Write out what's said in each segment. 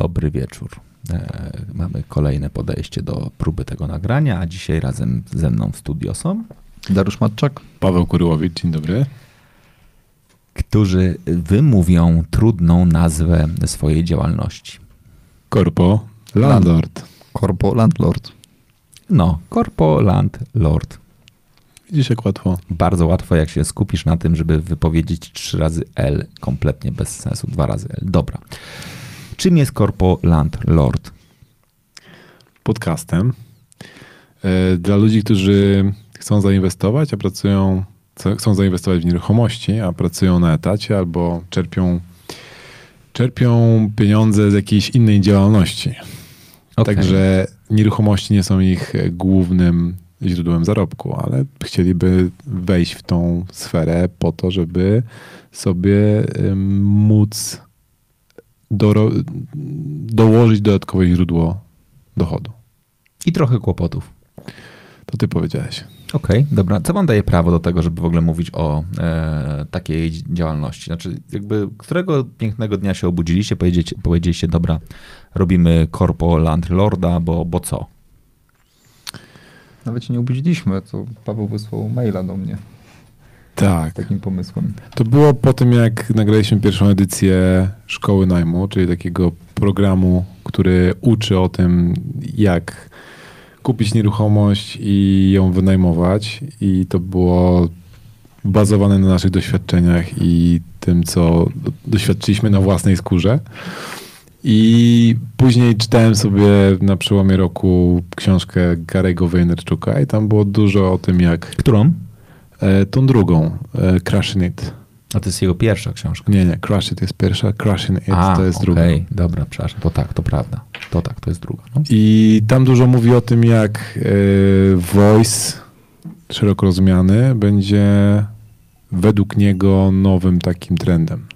Dobry wieczór. E, mamy kolejne podejście do próby tego nagrania, a dzisiaj razem ze mną w studio są, Dariusz Matczak. Paweł Kuryłowicz, dzień dobry. którzy wymówią trudną nazwę swojej działalności. Korpo Landlord. Korpo Landlord. No, Corpo Land Lord. Widzisz jak łatwo. Bardzo łatwo, jak się skupisz na tym, żeby wypowiedzieć trzy razy L, kompletnie bez sensu, dwa razy L. Dobra. Czym jest Corpo Land Lord? Podcastem. E, Dla ludzi, którzy chcą zainwestować, a pracują, chcą zainwestować w nieruchomości, a pracują na etacie albo czerpią, czerpią pieniądze z jakiejś innej działalności. Okej. Także nieruchomości nie są ich głównym źródłem zarobku, ale chcieliby wejść w tą sferę po to, żeby sobie móc doro- dołożyć dodatkowe źródło dochodu. I trochę kłopotów. To ty powiedziałeś. Okej, dobra. Co wam daje prawo do tego, żeby w ogóle mówić o e, takiej działalności? Znaczy, jakby, którego pięknego dnia się obudziliście, powiedzieliście, powiedzieliście dobra, robimy korpo landlorda, bo, bo co? Nawet się nie obudziliśmy, to Paweł wysłał maila do mnie Tak. takim pomysłem. To było po tym, jak nagraliśmy pierwszą edycję Szkoły Najmu, czyli takiego programu, który uczy o tym, jak kupić nieruchomość i ją wynajmować. I to było bazowane na naszych doświadczeniach i tym, co do- doświadczyliśmy na własnej skórze. I później czytałem sobie na przełomie roku książkę Gary'ego Vaynerchuka i tam było dużo o tym, jak Którą? E, tą drugą, e, Crushing It. A to jest jego pierwsza książka. Nie, nie, Crush It jest pierwsza, Crushing It A, to jest druga. okej, dobra, przepraszam. To tak, to prawda. To tak, to jest druga. No. I tam dużo mówi o tym, jak e, voice szeroko rozumiany będzie według niego nowym takim trendem.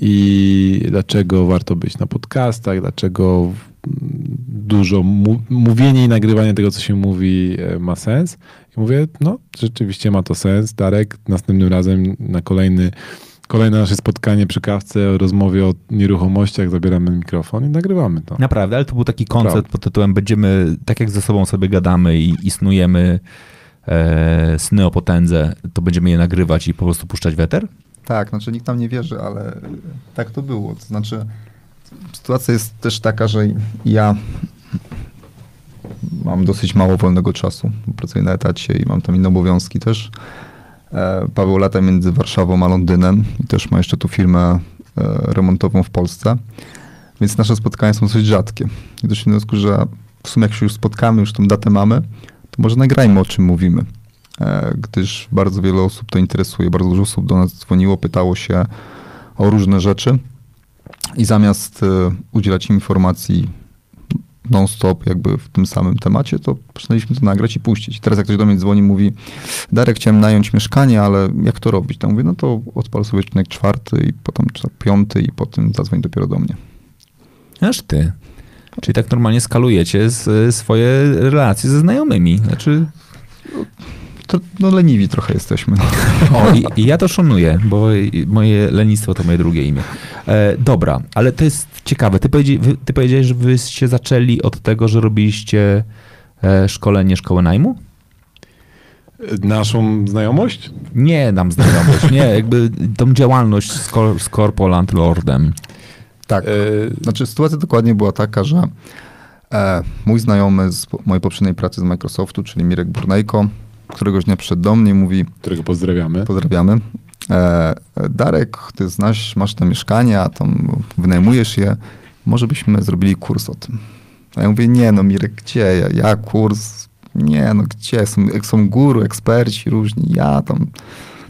I dlaczego warto być na podcastach, dlaczego dużo mu- mówienie i nagrywanie tego, co się mówi, ma sens. Mówię, no, rzeczywiście ma to sens. Darek, następnym razem na kolejny, kolejne nasze spotkanie przy kawce, o rozmowie o nieruchomościach, zabieramy mikrofon i nagrywamy to. Naprawdę, ale to był taki koncept Prawda. pod tytułem będziemy, tak jak ze sobą sobie gadamy i, i snujemy e, sny o potędze, to będziemy je nagrywać i po prostu puszczać w eter? Tak, znaczy nikt nam nie wierzy, ale tak to było. To znaczy sytuacja jest też taka, że ja mam dosyć mało wolnego czasu. Pracuję na etacie i mam tam inne obowiązki też. E, Paweł lata między Warszawą a Londynem i też ma jeszcze tu firmę e, remontową w Polsce. Więc nasze spotkania są dosyć rzadkie. I doszliśmy do wniosku, że w sumie jak się już spotkamy, już tą datę mamy, to może nagrajmy o czym mówimy. E, Gdyż bardzo wiele osób to interesuje. Bardzo dużo osób do nas dzwoniło, pytało się o różne rzeczy. I zamiast udzielać im informacji non-stop jakby w tym samym temacie, to postanowiliśmy to nagrać i puścić. Teraz jak ktoś do mnie dzwoni, mówi Darek, chciałem nająć mieszkanie, ale jak to robić? To mówię, no to odpal sobie odcinek czwarty i potem piąty i potem zadzwoń dopiero do mnie. Aż ty. Czyli tak normalnie skalujecie swoje relacje ze znajomymi. Znaczy, To, no leniwi trochę jesteśmy. o, i, i ja to szanuję, bo moje lenistwo to moje drugie imię. E, dobra, ale to jest ciekawe. Ty, powiedzi, wy, ty powiedziałeś, że wyście zaczęli od tego, że robiliście e, szkolenie szkoły najmu? Naszą znajomość? Nie nam znajomość, nie, jakby tą działalność z, Cor- z Corpo Landlordem. Tak. E, Znaczy sytuacja dokładnie była taka, że e, mój znajomy z mojej poprzedniej pracy z Microsoftu, czyli Mirek Burnejko, któregoś dnia przyszedł do mnie i mówi, którego pozdrawiamy. pozdrawiamy, e, Darek, ty znasz, masz te mieszkania, tam wynajmujesz je, może byśmy zrobili kurs o tym. A ja mówię, nie no Mirek, gdzie ja, ja kurs, nie no gdzie, są, są guru, eksperci różni, ja tam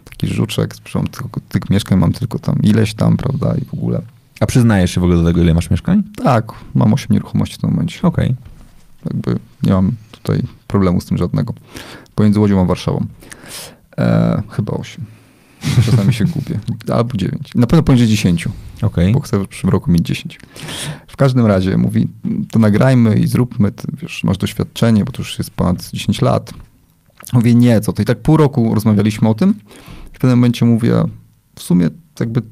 taki żuczek, tylko, tych mieszkań mam tylko tam ileś tam, prawda, i w ogóle. A przyznajesz się w ogóle do tego, ile masz mieszkań? Tak, mam 8 nieruchomości w tym momencie. Okej. Jakby nie mam tutaj problemu z tym żadnego. Pomiędzy Łodzią a Warszawą. E, chyba 8. Czasami się gubię. Albo 9. Na pewno poniżej 10, Okej. bo chcę w przyszłym roku mieć 10. W każdym razie mówi, to nagrajmy i zróbmy, ty, wiesz, masz doświadczenie, bo to już jest ponad 10 lat. Mówię, nie, co to? I tak pół roku rozmawialiśmy o tym. W pewnym momencie mówię, w sumie jakby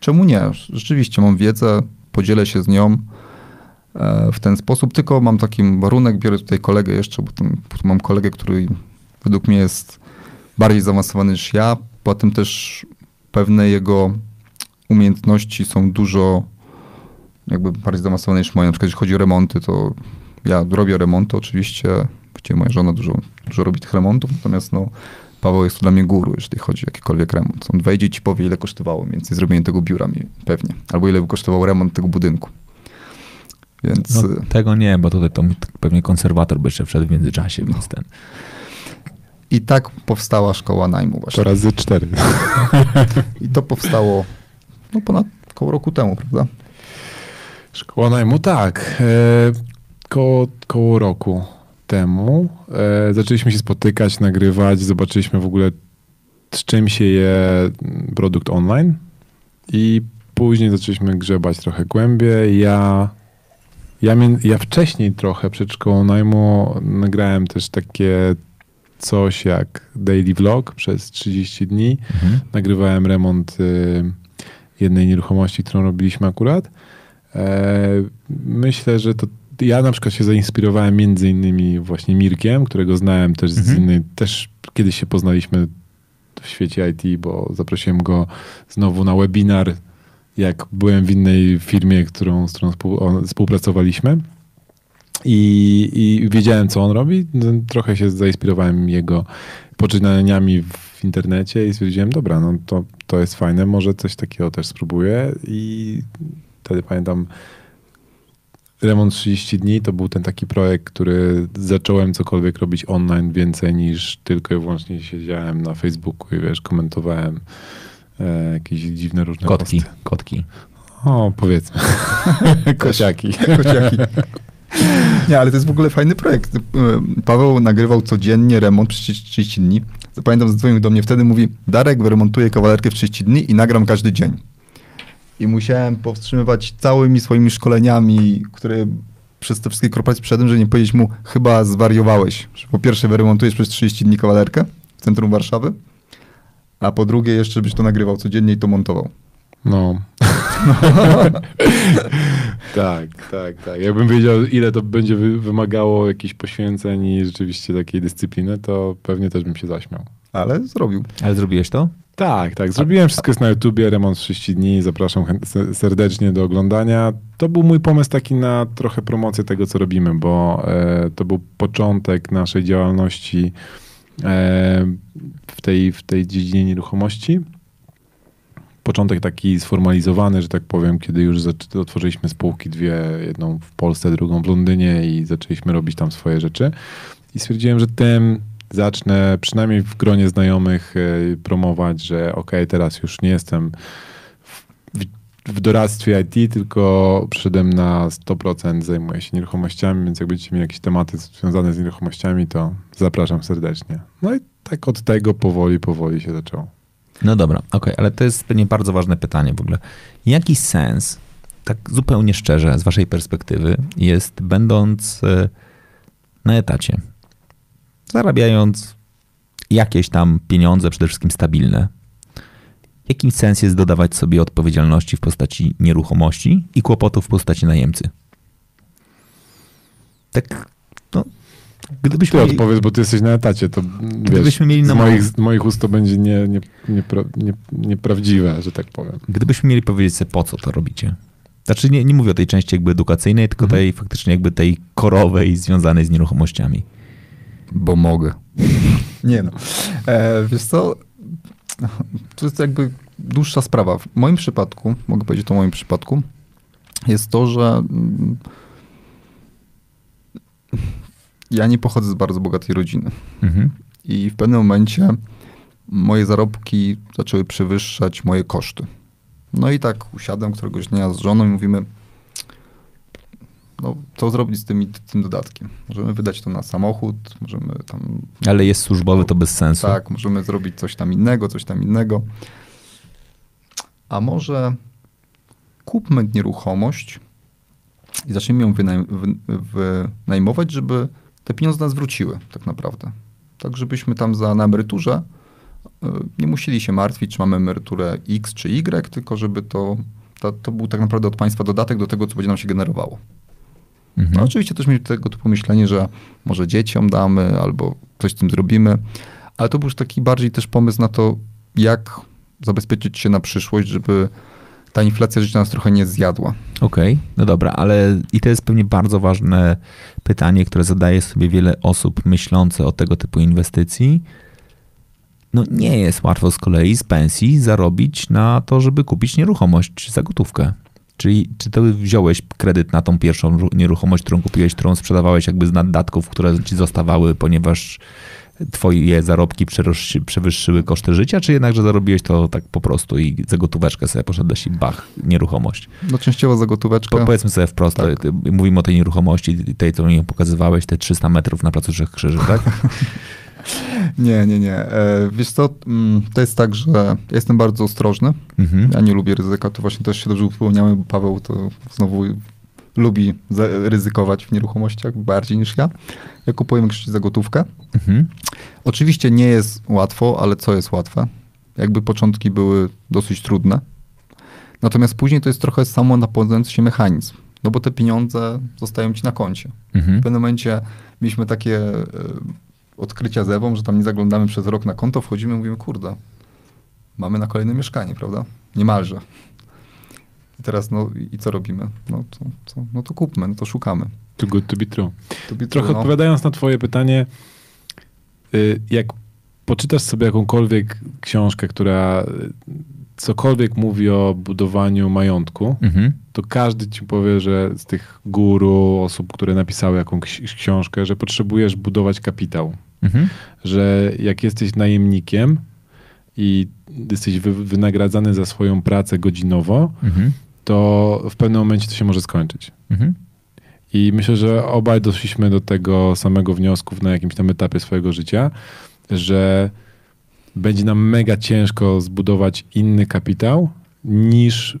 czemu nie? Rzeczywiście mam wiedzę, podzielę się z nią e, w ten sposób, tylko mam taki warunek, biorę tutaj kolegę jeszcze, bo tam, mam kolegę, który według mnie jest bardziej zaawansowany niż ja, poza tym też pewne jego umiejętności są dużo jakby bardziej zaawansowane niż moje. Na przykład jeśli chodzi o remonty, to ja robię remonty oczywiście, właściwie moja żona dużo, dużo robi tych remontów, natomiast no, Paweł jest tu dla mnie guru, jeżeli chodzi o jakikolwiek remont. On wejdzie i ci powie, ile kosztowało mniej więcej zrobienie tego biura mi pewnie, albo ile by kosztował remont tego budynku. Więc No, y, tego nie, bo tutaj to pewnie konserwator by jeszcze wszedł w międzyczasie, więc ten. I tak powstała szkoła najmu To właśnie. razy cztery. I to powstało no, ponad około roku temu, prawda? Szkoła najmu, tak. E, koło, koło roku temu e, zaczęliśmy się spotykać, nagrywać, zobaczyliśmy w ogóle z czym się je produkt online i później zaczęliśmy grzebać trochę głębiej. Ja, ja, ja wcześniej trochę przed szkołą najmu nagrałem też takie coś jak daily vlog przez 30 dni. Mhm. Nagrywałem remont y, jednej nieruchomości, którą robiliśmy akurat. E, myślę, że to ja na przykład się zainspirowałem między innymi właśnie Mirkiem, którego znałem też z Mhm. innej, też kiedyś się poznaliśmy w świecie IT, bo zaprosiłem go znowu na webinar, jak byłem w innej firmie, którą, z którą współpracowaliśmy. I, I wiedziałem, co on robi. Trochę się zainspirowałem jego poczynaniami w internecie i stwierdziłem, dobra, no to, to jest fajne, może coś takiego też spróbuję. I wtedy pamiętam, Remont 30 dni to był ten taki projekt, który zacząłem cokolwiek robić online więcej niż tylko i wyłącznie siedziałem na Facebooku i wiesz, komentowałem e, jakieś dziwne różne Kotki, posty. kotki. O, powiedzmy. Kociaki. Kociaki. Nie, ale to jest w ogóle fajny projekt. Y, Paweł nagrywał codziennie remont przez 30 dni. Pamiętam, zadzwonił do mnie wtedy, mówi Darek, wyremontuję kawalerkę w 30 dni i nagram każdy dzień. I musiałem powstrzymywać całymi swoimi szkoleniami, które przez te wszystkie korporacje przeszedłem, że nie powiedzieć mu, chyba zwariowałeś. Po pierwsze wyremontujesz przez 30 dni kawalerkę w centrum Warszawy, a po drugie jeszcze byś to nagrywał codziennie i to montował. No. tak, tak, tak. Jakbym wiedział, ile to będzie wy- wymagało jakichś poświęceń i rzeczywiście takiej dyscypliny, to pewnie też bym się zaśmiał. Ale zrobił. Ale zrobiłeś to? Tak, tak. Zrobiłem wszystko jest na YouTubie, remont 30 dni. Zapraszam serdecznie do oglądania. To był mój pomysł taki na trochę promocję tego, co robimy, bo e, to był początek naszej działalności e, w, tej, w tej dziedzinie nieruchomości. Początek taki sformalizowany, że tak powiem, kiedy już otworzyliśmy spółki dwie, jedną w Polsce, drugą w Londynie i zaczęliśmy robić tam swoje rzeczy. I stwierdziłem, że tym zacznę przynajmniej w gronie znajomych e, promować, że ok, teraz już nie jestem w, w doradztwie IT, tylko przyszedłem na 100% zajmuję się nieruchomościami, więc jak będziecie mieli jakieś tematy związane z nieruchomościami, to zapraszam serdecznie. No i tak od tego powoli, powoli się zaczęło. No dobra, okej, ale to jest pewnie bardzo ważne pytanie w ogóle. Jaki sens, tak zupełnie szczerze, z waszej perspektywy, jest będąc e, na etacie, zarabiając jakieś tam pieniądze, przede wszystkim stabilne, jaki sens jest dodawać sobie odpowiedzialności w postaci nieruchomości i kłopotów w postaci najemcy? Tak, no, Gdybyśmy Ty mieli, odpowiedz, bo ty jesteś na etacie, to Gdybyśmy wiesz, mieli na z, moich, mo- z moich ust to będzie nie, nie, niepra, nie, nieprawdziwe, że tak powiem. gdybyśmy mieli powiedzieć sobie, po co to robicie? Znaczy nie, nie mówię o tej części jakby edukacyjnej, tylko tej faktycznie jakby tej korowej związanej z nieruchomościami. Bo mogę. Nie no. E, wiesz co, to jest jakby dłuższa sprawa. W moim przypadku, mogę powiedzieć to w moim przypadku, jest to, że mm, ja nie pochodzę z bardzo bogatej rodziny. Mhm. I w pewnym momencie moje zarobki zaczęły przewyższać moje koszty. No i tak usiadłem któregoś dnia z żoną i mówimy, no co zrobić z tymi, tym dodatkiem? Możemy wydać to na samochód, możemy tam Ale jest służbowy, to bez sensu. tak, możemy zrobić coś tam innego, coś tam innego. A może kupmy nieruchomość i zacznijmy ją wynaj- wy- wynajmować, żeby te pieniądze nas wróciły tak naprawdę. Tak, żebyśmy tam za, na emeryturze y, nie musieli się martwić, czy mamy emeryturę X czy Y, tylko żeby to, to, to był tak naprawdę od państwa dodatek do tego, co będzie nam się generowało. Mhm. No oczywiście też mieli tego typu myślenie, że może dzieciom damy albo coś z tym zrobimy, ale to był już taki bardziej też pomysł na to, jak zabezpieczyć się na przyszłość, żeby ta inflacja życia nas trochę nie zjadła. Okej, no dobra, ale i to jest pewnie bardzo ważne pytanie, które zadaje sobie wiele osób myślące o tego typu inwestycji. No nie jest łatwo z kolei z pensji zarobić na to, żeby kupić nieruchomość za gotówkę. Czyli czy ty wziąłeś kredyt na tą pierwszą ru- nieruchomość, którą kupiłeś, którą sprzedawałeś jakby z naddatków, które ci zostawały, ponieważ twoje zarobki przewyższyły koszty życia, czy jednak, że zarobiłeś to tak po prostu i za gotóweczkę sobie poszedłeś i bach, nieruchomość? No częściowo za gotóweczkę. Po, powiedzmy sobie wprost, Tak. mówimy o tej nieruchomości, tej, co mi pokazywałeś, te 300 metrów na placu Trzech Krzyży, tak? Nie, nie, nie. E, wiesz co, mm, to jest tak, że ja jestem bardzo ostrożny. Mhm. Ja nie lubię ryzyka, to właśnie też się dobrze upomniałem, bo Paweł to znowu lubi ryzykować w nieruchomościach bardziej niż ja. Ja kupuję większość za gotówkę. Mhm. Oczywiście nie jest łatwo, ale co jest łatwe? Jakby początki były dosyć trudne. Natomiast później to jest trochę samo napędzający się mechanizm. No bo te pieniądze zostają ci na koncie. W Mhm. pewnym momencie mieliśmy takie e, odkrycia z Ewą, że tam nie zaglądamy przez rok na konto, wchodzimy i mówimy, kurde, mamy na kolejne mieszkanie, prawda? Niemalże. I teraz, no i co robimy? No to, to, no to kupmy, no to szukamy. To good to be true. To by- Trochę no, odpowiadając na twoje pytanie, y, jak poczytasz sobie jakąkolwiek książkę, która y, cokolwiek mówi o budowaniu majątku, Mhm. to każdy ci powie, że z tych guru, osób, które napisały jakąś książkę, że potrzebujesz budować kapitał. Mhm. Że jak jesteś najemnikiem i jesteś wy, wynagradzany za swoją pracę godzinowo, Mhm. To w pewnym momencie to się może skończyć. Mhm. I myślę, że obaj doszliśmy do tego samego wniosku na jakimś tam etapie swojego życia, że będzie nam mega ciężko zbudować inny kapitał niż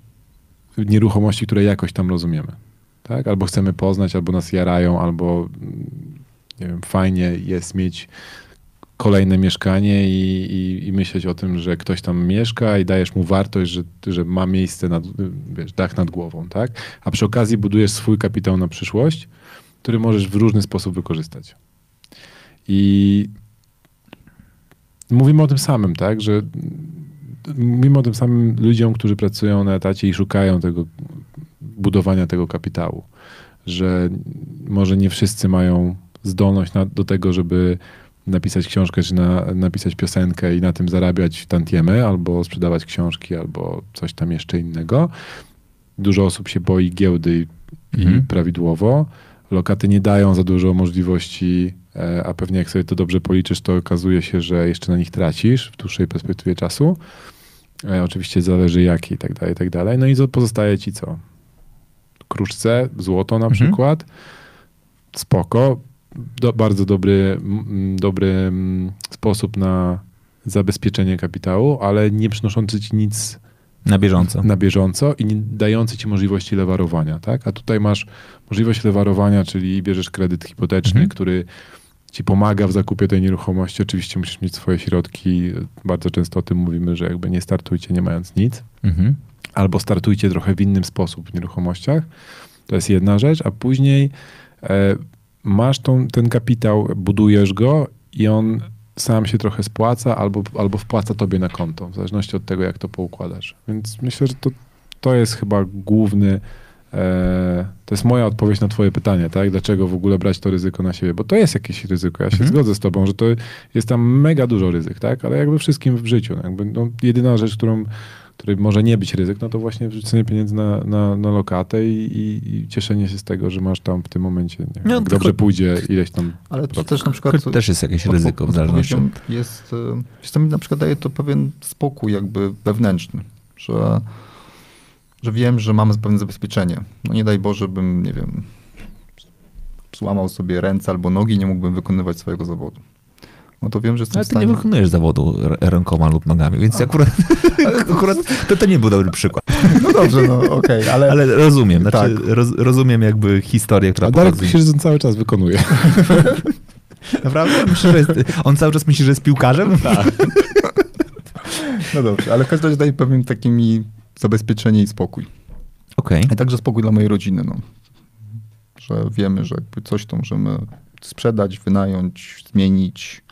nieruchomości, które jakoś tam rozumiemy. Tak? Albo chcemy poznać, albo nas jarają, albo mm, nie wiem, fajnie jest mieć kolejne mieszkanie i, i, i myśleć o tym, że ktoś tam mieszka i dajesz mu wartość, że, że ma miejsce, nad, wiesz, dach nad głową, tak? A przy okazji budujesz swój kapitał na przyszłość, który możesz w różny sposób wykorzystać. I mówimy o tym samym, tak? Że mówimy o tym samym ludziom, którzy pracują na etacie i szukają tego budowania tego kapitału. Że może nie wszyscy mają zdolność na, do tego, żeby napisać książkę, czy na, napisać piosenkę i na tym zarabiać tantiemy, albo sprzedawać książki, albo coś tam jeszcze innego. Dużo osób się boi giełdy i, Mhm. i prawidłowo. Lokaty nie dają za dużo możliwości, e, a pewnie jak sobie to dobrze policzysz, to okazuje się, że jeszcze na nich tracisz w dłuższej perspektywie czasu. E, Oczywiście zależy jaki i tak dalej, i tak dalej. No i pozostaje ci co? Kruszce, złoto na Mhm. przykład. Spoko. Do, bardzo dobry, dobry sposób na zabezpieczenie kapitału, ale nie przynoszący ci nic Na bieżąco. na bieżąco i nie dający ci możliwości lewarowania, tak? A tutaj masz możliwość lewarowania, czyli bierzesz kredyt hipoteczny, Mhm. który ci pomaga w zakupie tej nieruchomości. Oczywiście musisz mieć swoje środki. Bardzo często o tym mówimy, że jakby nie startujcie nie mając nic. Mhm. Albo startujcie trochę w innym sposób w nieruchomościach. To jest jedna rzecz, a później e, masz tą, ten kapitał, budujesz go i on sam się trochę spłaca albo, albo wpłaca tobie na konto, w zależności od tego, jak to poukładasz. Więc myślę, że to, to jest chyba główny, e, to jest moja odpowiedź na twoje pytanie, tak? Dlaczego w ogóle brać to ryzyko na siebie? Bo to jest jakieś ryzyko, ja się Mhm. zgodzę z tobą, że to jest tam mega dużo ryzyk, tak? Ale jakby wszystkim w życiu, no jakby, no, jedyna rzecz, którą której może nie być ryzyk, no to właśnie wrzucenie pieniędzy na, na, na lokatę i, i, i cieszenie się z tego, że masz tam w tym momencie, nie No, tylko- dobrze pójdzie ileś tam Ale to też na przykład... Też jest jakieś ryzyko w zależności od... Jest, e, wiesz co, mi na przykład daje to pewien spokój jakby wewnętrzny, że, że wiem, że mamy pewne zabezpieczenie. No nie daj Boże, bym, nie wiem, złamał sobie ręce albo nogi i nie mógłbym wykonywać swojego zawodu. No to wiem, że jestem Ale ty nie stanie... wykonujesz zawodu rękoma lub nogami, więc akurat, akurat to, to nie był dobry przykład. No dobrze, no okej, ale... Ale rozumiem, znaczy Tak. roz, rozumiem jakby historię, która A Darek pokazuje- on cały czas wykonuje. Naprawdę? Myślisz, że jest, on cały czas myśli, że jest piłkarzem? Tak. No dobrze, ale w każdym razie daje pewien taki mi zabezpieczenie i spokój. Okej. A także spokój dla mojej rodziny, no. Że wiemy, że jakby coś to możemy sprzedać, wynająć, zmienić.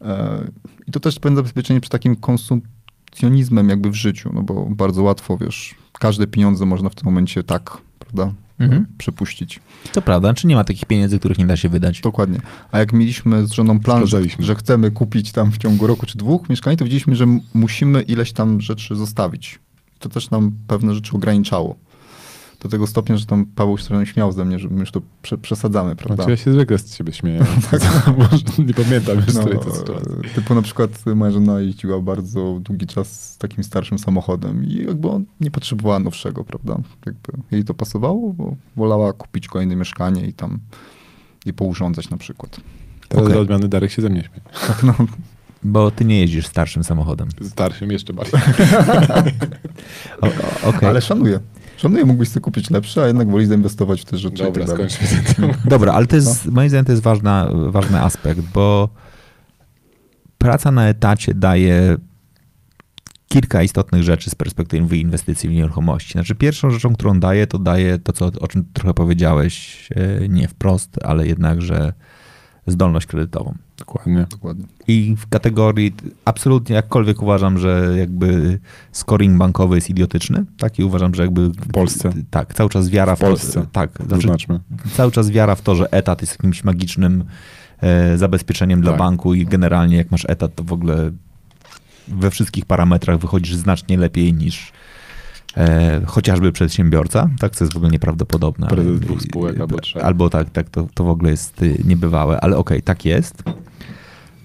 E, I to też pewne zabezpieczenie przed takim konsumpcjonizmem jakby w życiu, no bo bardzo łatwo, wiesz, każde pieniądze można w tym momencie tak, prawda, Mhm. przepuścić. To prawda, czy nie ma takich pieniędzy, których nie da się wydać? Dokładnie. A jak mieliśmy z żoną plan, że, że chcemy kupić tam w ciągu roku czy dwóch mieszkanie, to widzieliśmy, że musimy ileś tam rzeczy zostawić. To też nam pewne rzeczy ograniczało. Do tego stopnia, że tam Paweł się śmiał ze mnie, że my już to prze, przesadzamy, prawda? Znaczy ja się zwykle z ciebie śmieję. Może nie pamiętam już No, tej sytuacji. e, typu na przykład moja żona jeździła bardzo długi czas z takim starszym samochodem i jakby on nie potrzebowała nowszego, prawda? Jakby jej to pasowało, bo wolała kupić kolejne mieszkanie i tam je pourządzać na przykład. Teraz Okej. dla odmiany Darek się ze mnie śmieje. No, Bo ty nie jeździsz starszym samochodem. Starszym jeszcze bardziej. O, o, okej. Ale szanuję. Szanuję, mógłbyś sobie kupić lepsze, a jednak woli zainwestować w te rzeczy. Dobra, tak skończmy z tym. Dobra, ale to jest, moim zdaniem to jest ważna, ważny aspekt, bo praca na etacie daje kilka istotnych rzeczy z perspektywy inwestycji w nieruchomości. Znaczy pierwszą rzeczą, którą daje, to daje to, co, o czym trochę powiedziałeś, e, nie wprost, ale jednakże zdolność kredytową. Dokładnie. Dokładnie. I w kategorii absolutnie jakkolwiek uważam, że jakby scoring bankowy jest idiotyczny, tak i uważam, że jakby w Polsce. Tak, cały czas wiara w, W Polsce. To, tak, znaczy, Zaznaczmy. cały czas wiara w to, że etat jest jakimś magicznym e, zabezpieczeniem dla Tak. banku i generalnie jak masz etat, to w ogóle we wszystkich parametrach wychodzisz znacznie lepiej niż e, chociażby przedsiębiorca. Tak, to jest w ogóle nieprawdopodobne. Prezes dwóch spółek albo trzech. Albo tak, tak to, to w ogóle jest y, niebywałe, ale okej, tak jest.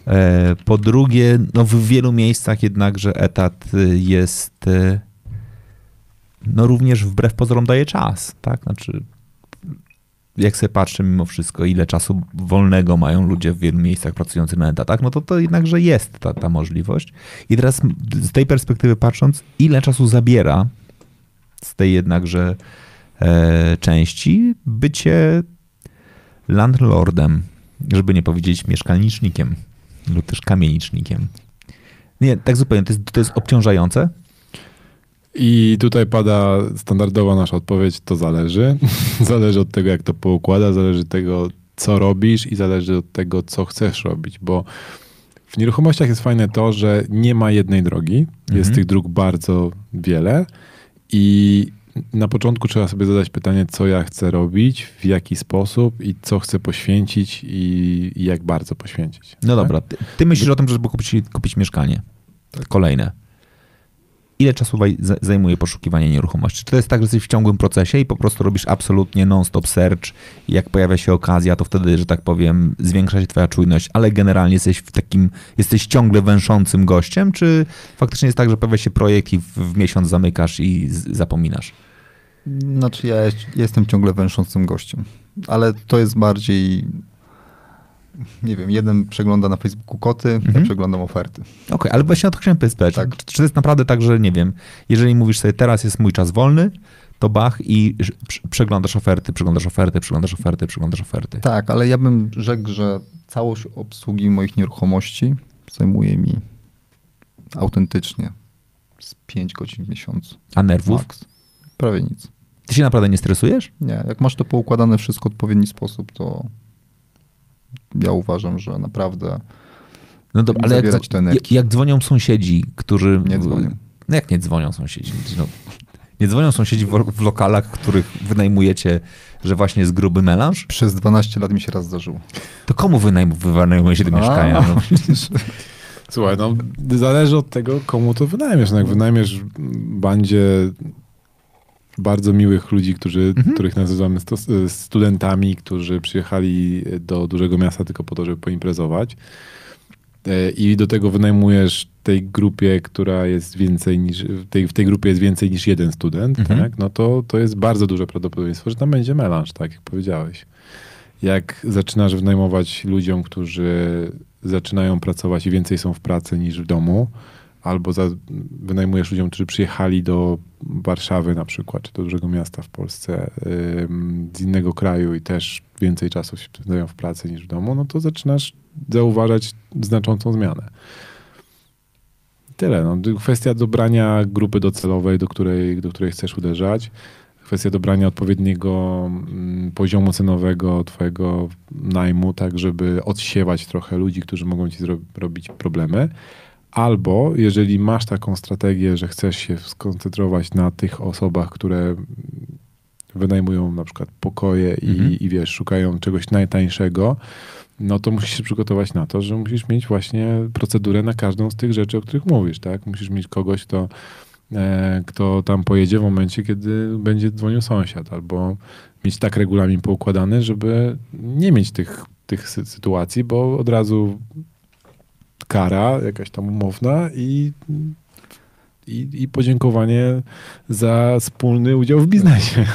E, Po drugie, no w wielu miejscach jednakże etat y, jest y, no również wbrew pozorom daje czas, tak? Znaczy jak sobie patrzę mimo wszystko, ile czasu wolnego mają ludzie w wielu miejscach pracujący na etatach, no to to jednakże jest ta, ta możliwość. I teraz z tej perspektywy patrząc, ile czasu zabiera z tej jednakże e, części bycie landlordem, żeby nie powiedzieć mieszkalnicznikiem lub też kamienicznikiem. Nie, tak zupełnie, to jest, to jest obciążające. I tutaj pada standardowa nasza odpowiedź, to zależy. zależy od tego, jak to poukłada, zależy od tego, co robisz i zależy od tego, co chcesz robić, bo w nieruchomościach jest fajne to, że nie ma jednej drogi, jest Mhm. tych dróg bardzo wiele i na początku trzeba sobie zadać pytanie, co ja chcę robić, w jaki sposób i co chcę poświęcić i, i jak bardzo poświęcić. No tak? dobra, ty, ty myślisz o tym, żeby kupić, kupić mieszkanie. Kolejne. Ile czasu zajmuje poszukiwanie nieruchomości? Czy to jest tak, że jesteś w ciągłym procesie i po prostu robisz absolutnie non-stop search jak pojawia się okazja, to wtedy, że tak powiem, zwiększa się twoja czujność, ale generalnie jesteś w takim, jesteś ciągle węszącym gościem, czy faktycznie jest tak, że pojawia się projekt i w, w miesiąc zamykasz i zapominasz? Znaczy ja jest- jestem ciągle węszącym gościem, ale to jest bardziej, nie wiem, jeden przegląda na Facebooku koty, ja Mhm. przeglądam oferty. Okej, ale właśnie o to chciałem pytać. Tak. Czy, czy to jest naprawdę tak, że nie wiem, jeżeli mówisz sobie teraz jest mój czas wolny, to bach i przeglądasz oferty, przeglądasz oferty, przeglądasz oferty, przeglądasz oferty. Tak, ale ja bym rzekł, że całość obsługi moich nieruchomości zajmuje mi autentycznie z 5 godzin w miesiącu. A nerwów? Max. Prawie nic. Ty się naprawdę nie stresujesz? Nie, jak masz to poukładane wszystko w odpowiedni sposób, to ja uważam, że naprawdę No dobra, ale jak, jak, jak dzwonią sąsiedzi, którzy... Nie dzwonią. No jak nie dzwonią sąsiedzi? No, nie dzwonią sąsiedzi w, w lokalach, których wynajmujecie, że właśnie jest gruby melanż? przez 12 lat mi się raz zdarzyło. To komu wynajm, wynajmuje się te mieszkania? No, Słuchaj, no zależy od tego, komu to wynajmiesz. No, jak wynajmiesz bandzie bardzo miłych ludzi, którzy, których nazywamy sto, studentami, którzy przyjechali do dużego miasta tylko po to, żeby poimprezować e, i do tego wynajmujesz tej grupie, która jest więcej niż, w tej, w tej grupie jest więcej niż jeden student, Mhm. tak? no to, to jest bardzo duże prawdopodobieństwo, że tam będzie melanż, tak jak powiedziałeś. Jak zaczynasz wynajmować ludziom, którzy zaczynają pracować i więcej są w pracy niż w domu, albo za, wynajmujesz ludziom, którzy przyjechali do Warszawy na przykład, czy do dużego miasta w Polsce ym, z innego kraju i też więcej czasu się spędzają w pracy niż w domu, no to zaczynasz zauważać znaczącą zmianę. Tyle. No. Kwestia dobrania grupy docelowej, do której, do której chcesz uderzać. Kwestia dobrania odpowiedniego mm, poziomu cenowego twojego najmu, tak żeby odsiewać trochę ludzi, którzy mogą ci zro- robić problemy. Albo jeżeli masz taką strategię, że chcesz się skoncentrować na tych osobach, które wynajmują na przykład pokoje i, Mhm. i wiesz, szukają czegoś najtańszego, no to musisz się przygotować na to, że musisz mieć właśnie procedurę na każdą z tych rzeczy, o których mówisz, tak? Musisz mieć kogoś, kto, e, kto tam pojedzie w momencie, kiedy będzie dzwonił sąsiad, albo mieć tak regulamin poukładany, żeby nie mieć tych, tych sy- sytuacji, bo od razu kara jakaś tam umowna i, i, i podziękowanie za wspólny udział w biznesie.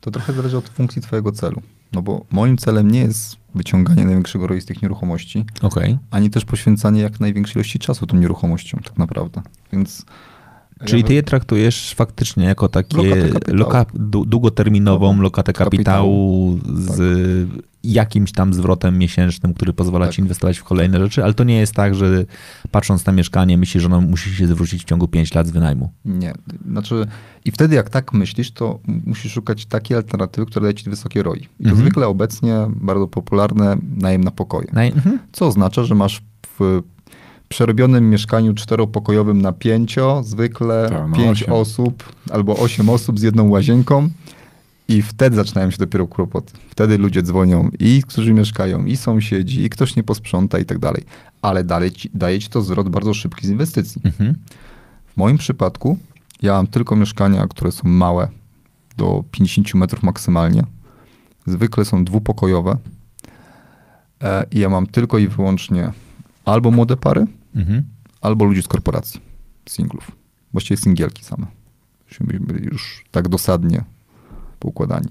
To trochę zależy od funkcji twojego celu. No bo moim celem nie jest wyciąganie największego ROI z tych nieruchomości, Okej. ani też poświęcanie jak największej ilości czasu tą nieruchomością tak naprawdę. Więc Czyli ja ty je traktujesz faktycznie jako takie loka, długoterminową lokatę kapitału Kapitału, z jakimś tam zwrotem miesięcznym, który pozwala Tak. ci inwestować w kolejne rzeczy, ale to nie jest tak, że patrząc na mieszkanie myślisz, że ono musi się zwrócić w ciągu 5 lat z wynajmu. Nie. Znaczy, i wtedy jak tak myślisz, to musisz szukać takiej alternatywy, która daje ci wysokie ROI. I to Mhm. zwykle obecnie bardzo popularne najem na pokoje. Na, mhm. Co oznacza, że masz w przerobionym mieszkaniu czteropokojowym na pięcio, zwykle Tak, na pięć osiem. osób albo osiem osób z jedną łazienką i wtedy zaczynają się dopiero kłopoty. Wtedy ludzie dzwonią i którzy mieszkają, i sąsiedzi, i ktoś nie posprząta i tak dalej. Ale dalej ci, daje ci to zwrot bardzo szybki z inwestycji. Mhm. W moim przypadku ja mam tylko mieszkania, które są małe, do 50 metrów maksymalnie. Zwykle są dwupokojowe. E, I ja mam tylko i wyłącznie albo młode pary, Mhm. albo ludzi z korporacji, singlów. Właściwie singielki same. Być już tak dosadnie poukładani.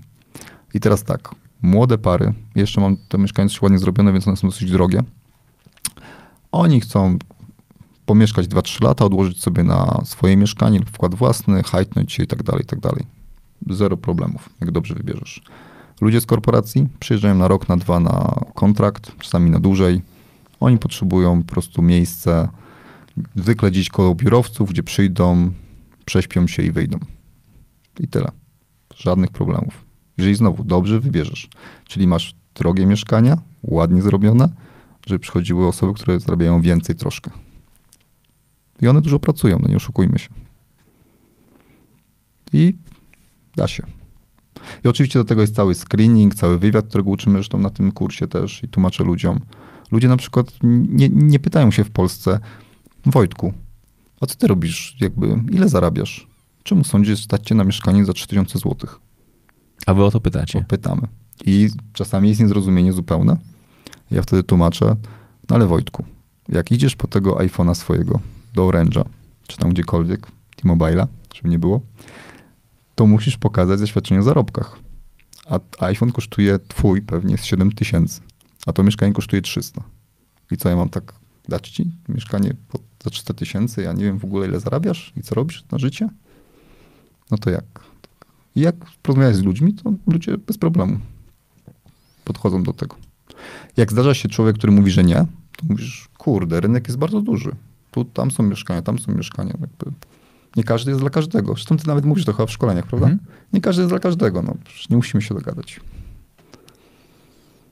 I teraz tak, młode pary, jeszcze mam te mieszkania dość ładnie zrobione, więc one są dosyć drogie. Oni chcą pomieszkać 2-3 lata, odłożyć sobie na swoje mieszkanie lub wkład własny, hajtnąć się i tak dalej, i tak dalej. Zero problemów, jak dobrze wybierzesz. Ludzie z korporacji przyjeżdżają na rok, na dwa na kontrakt, czasami na dłużej. Oni potrzebują po prostu miejsce, zwykle gdzieś koło biurowców, gdzie przyjdą, prześpią się i wyjdą. I tyle. Żadnych problemów. Jeżeli znowu dobrze wybierzesz, czyli masz drogie mieszkania, ładnie zrobione, żeby przychodziły osoby, które zarabiają więcej troszkę. I one dużo pracują, no nie oszukujmy się. I da się. I oczywiście do tego jest cały screening, cały wywiad, którego uczymy zresztą na tym kursie też i tłumaczę ludziom. Ludzie na przykład nie, nie pytają się w Polsce, Wojtku, a co ty robisz, jakby, ile zarabiasz? Czemu sądzisz stać cię na mieszkanie za 3000 zł? A wy o to pytacie. Pytamy. I czasami jest niezrozumienie zupełne. Ja wtedy tłumaczę, no ale Wojtku, jak idziesz po tego iPhone'a swojego do Orange'a, czy tam gdziekolwiek, T-Mobile'a, żeby nie było, to musisz pokazać zaświadczenie o zarobkach. A iPhone kosztuje twój pewnie z 7 tysięcy, a to mieszkanie kosztuje 300. I co ja mam tak dać ci mieszkanie za 300 tysięcy, ja nie wiem w ogóle ile zarabiasz i co robisz na życie? No to jak? I jak porozmawiać z ludźmi, to ludzie bez problemu podchodzą do tego. Jak zdarza się człowiek, który mówi, że nie, to mówisz, kurde, rynek jest bardzo duży. Tu, tam są mieszkania, tam są mieszkania. Jakby nie każdy jest dla każdego. Zresztą ty nawet mówisz to chyba w szkoleniach, prawda? Mhm. Nie każdy jest dla każdego. No, nie musimy się dogadać.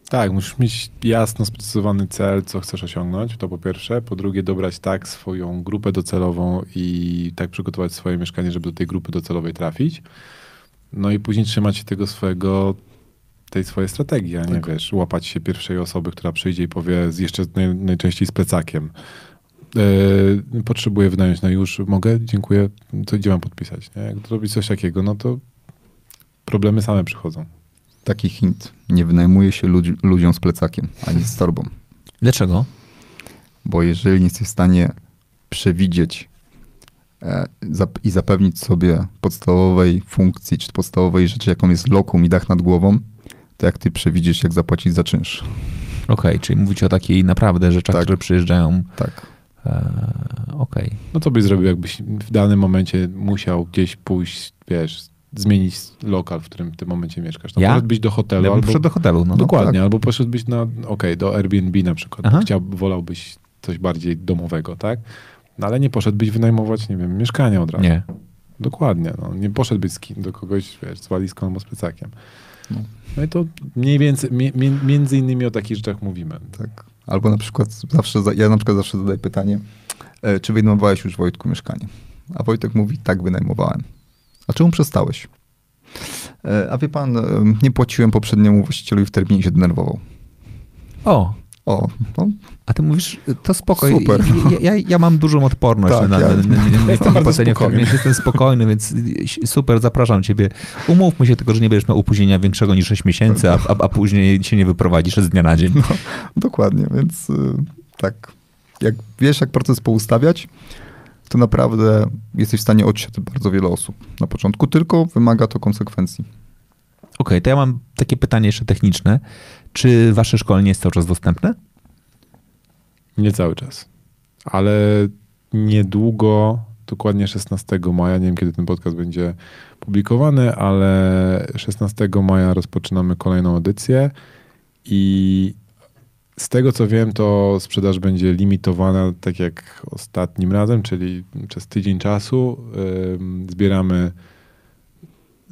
Tak, musisz mieć jasno sprecyzowany cel, co chcesz osiągnąć, to po pierwsze. Po drugie, dobrać tak swoją grupę docelową i tak przygotować swoje mieszkanie, żeby do tej grupy docelowej trafić. No i później trzymać się tego swojego, tej swojej strategii, a nie Tak. wiesz, łapać się pierwszej osoby, która przyjdzie i powie z, jeszcze naj, najczęściej z plecakiem. E, potrzebuję wynająć na już, mogę, dziękuję, to gdzie mam podpisać? Nie? Jak zrobić coś takiego, no to problemy same przychodzą. Taki hint. Nie wynajmuje się ludzi, ludziom z plecakiem, ani z torbą. Dlaczego? Bo jeżeli nie jesteś w stanie przewidzieć e, i zapewnić sobie podstawowej funkcji, czy podstawowej rzeczy, jaką jest lokum i dach nad głową, to jak ty przewidzisz, jak zapłacić za czynsz. Okej, czyli mówicie o takiej naprawdę rzeczach, Tak. które przyjeżdżają. Tak. E, Okej. No co byś zrobił, jakbyś w danym momencie musiał gdzieś pójść, wiesz, zmienić lokal, w którym w tym momencie mieszkasz? No Ja? poszedłbyś do hotelu Ja bym albo... przyszedł do hotelu. No. Dokładnie, tak. albo poszedłbyś na, okej, do Airbnb na przykład. Aha. Chciał, wolałbyś coś bardziej domowego, tak? No ale nie poszedłbyś wynajmować, nie wiem, mieszkania od razu. Nie. Dokładnie, no. Nie poszedłbyś z kim, do kogoś, wiesz, z walizką albo z plecakiem. No. No i to mniej więcej, mi, mi, między innymi o takich rzeczach mówimy. tak. Albo na przykład zawsze, za- ja na przykład zawsze zadaję pytanie, e, czy wynajmowałeś już Wojtku mieszkanie? A Wojtek mówi, tak wynajmowałem. A czemu przestałeś? E, a wie pan, e, nie płaciłem poprzedniemu właścicielowi w terminie się denerwował. O, O, no, a ty mówisz, to spokojnie. Super. Ja, ja, ja mam dużą odporność Tak, na, ja- na, na, na, na, terminie, Jestem spokojny, więc super, zapraszam ciebie. Umówmy się tylko, że nie będziesz miał opóźnienia większego niż 6 miesięcy, a, a, a później się nie wyprowadzisz z dnia na dzień. dokładnie, więc y, tak. Jak wiesz, jak proces poustawiać, to naprawdę jesteś w stanie odsiać bardzo wiele osób na początku, tylko wymaga to konsekwencji. Okej, to ja mam takie pytanie jeszcze techniczne. Czy wasze szkolenie jest cały czas dostępne? Nie cały czas. Ale niedługo, dokładnie 16 maja, nie wiem kiedy ten podcast będzie publikowany, ale 16 maja rozpoczynamy kolejną edycję i z tego co wiem, to sprzedaż będzie limitowana tak jak ostatnim razem, czyli przez tydzień czasu zbieramy,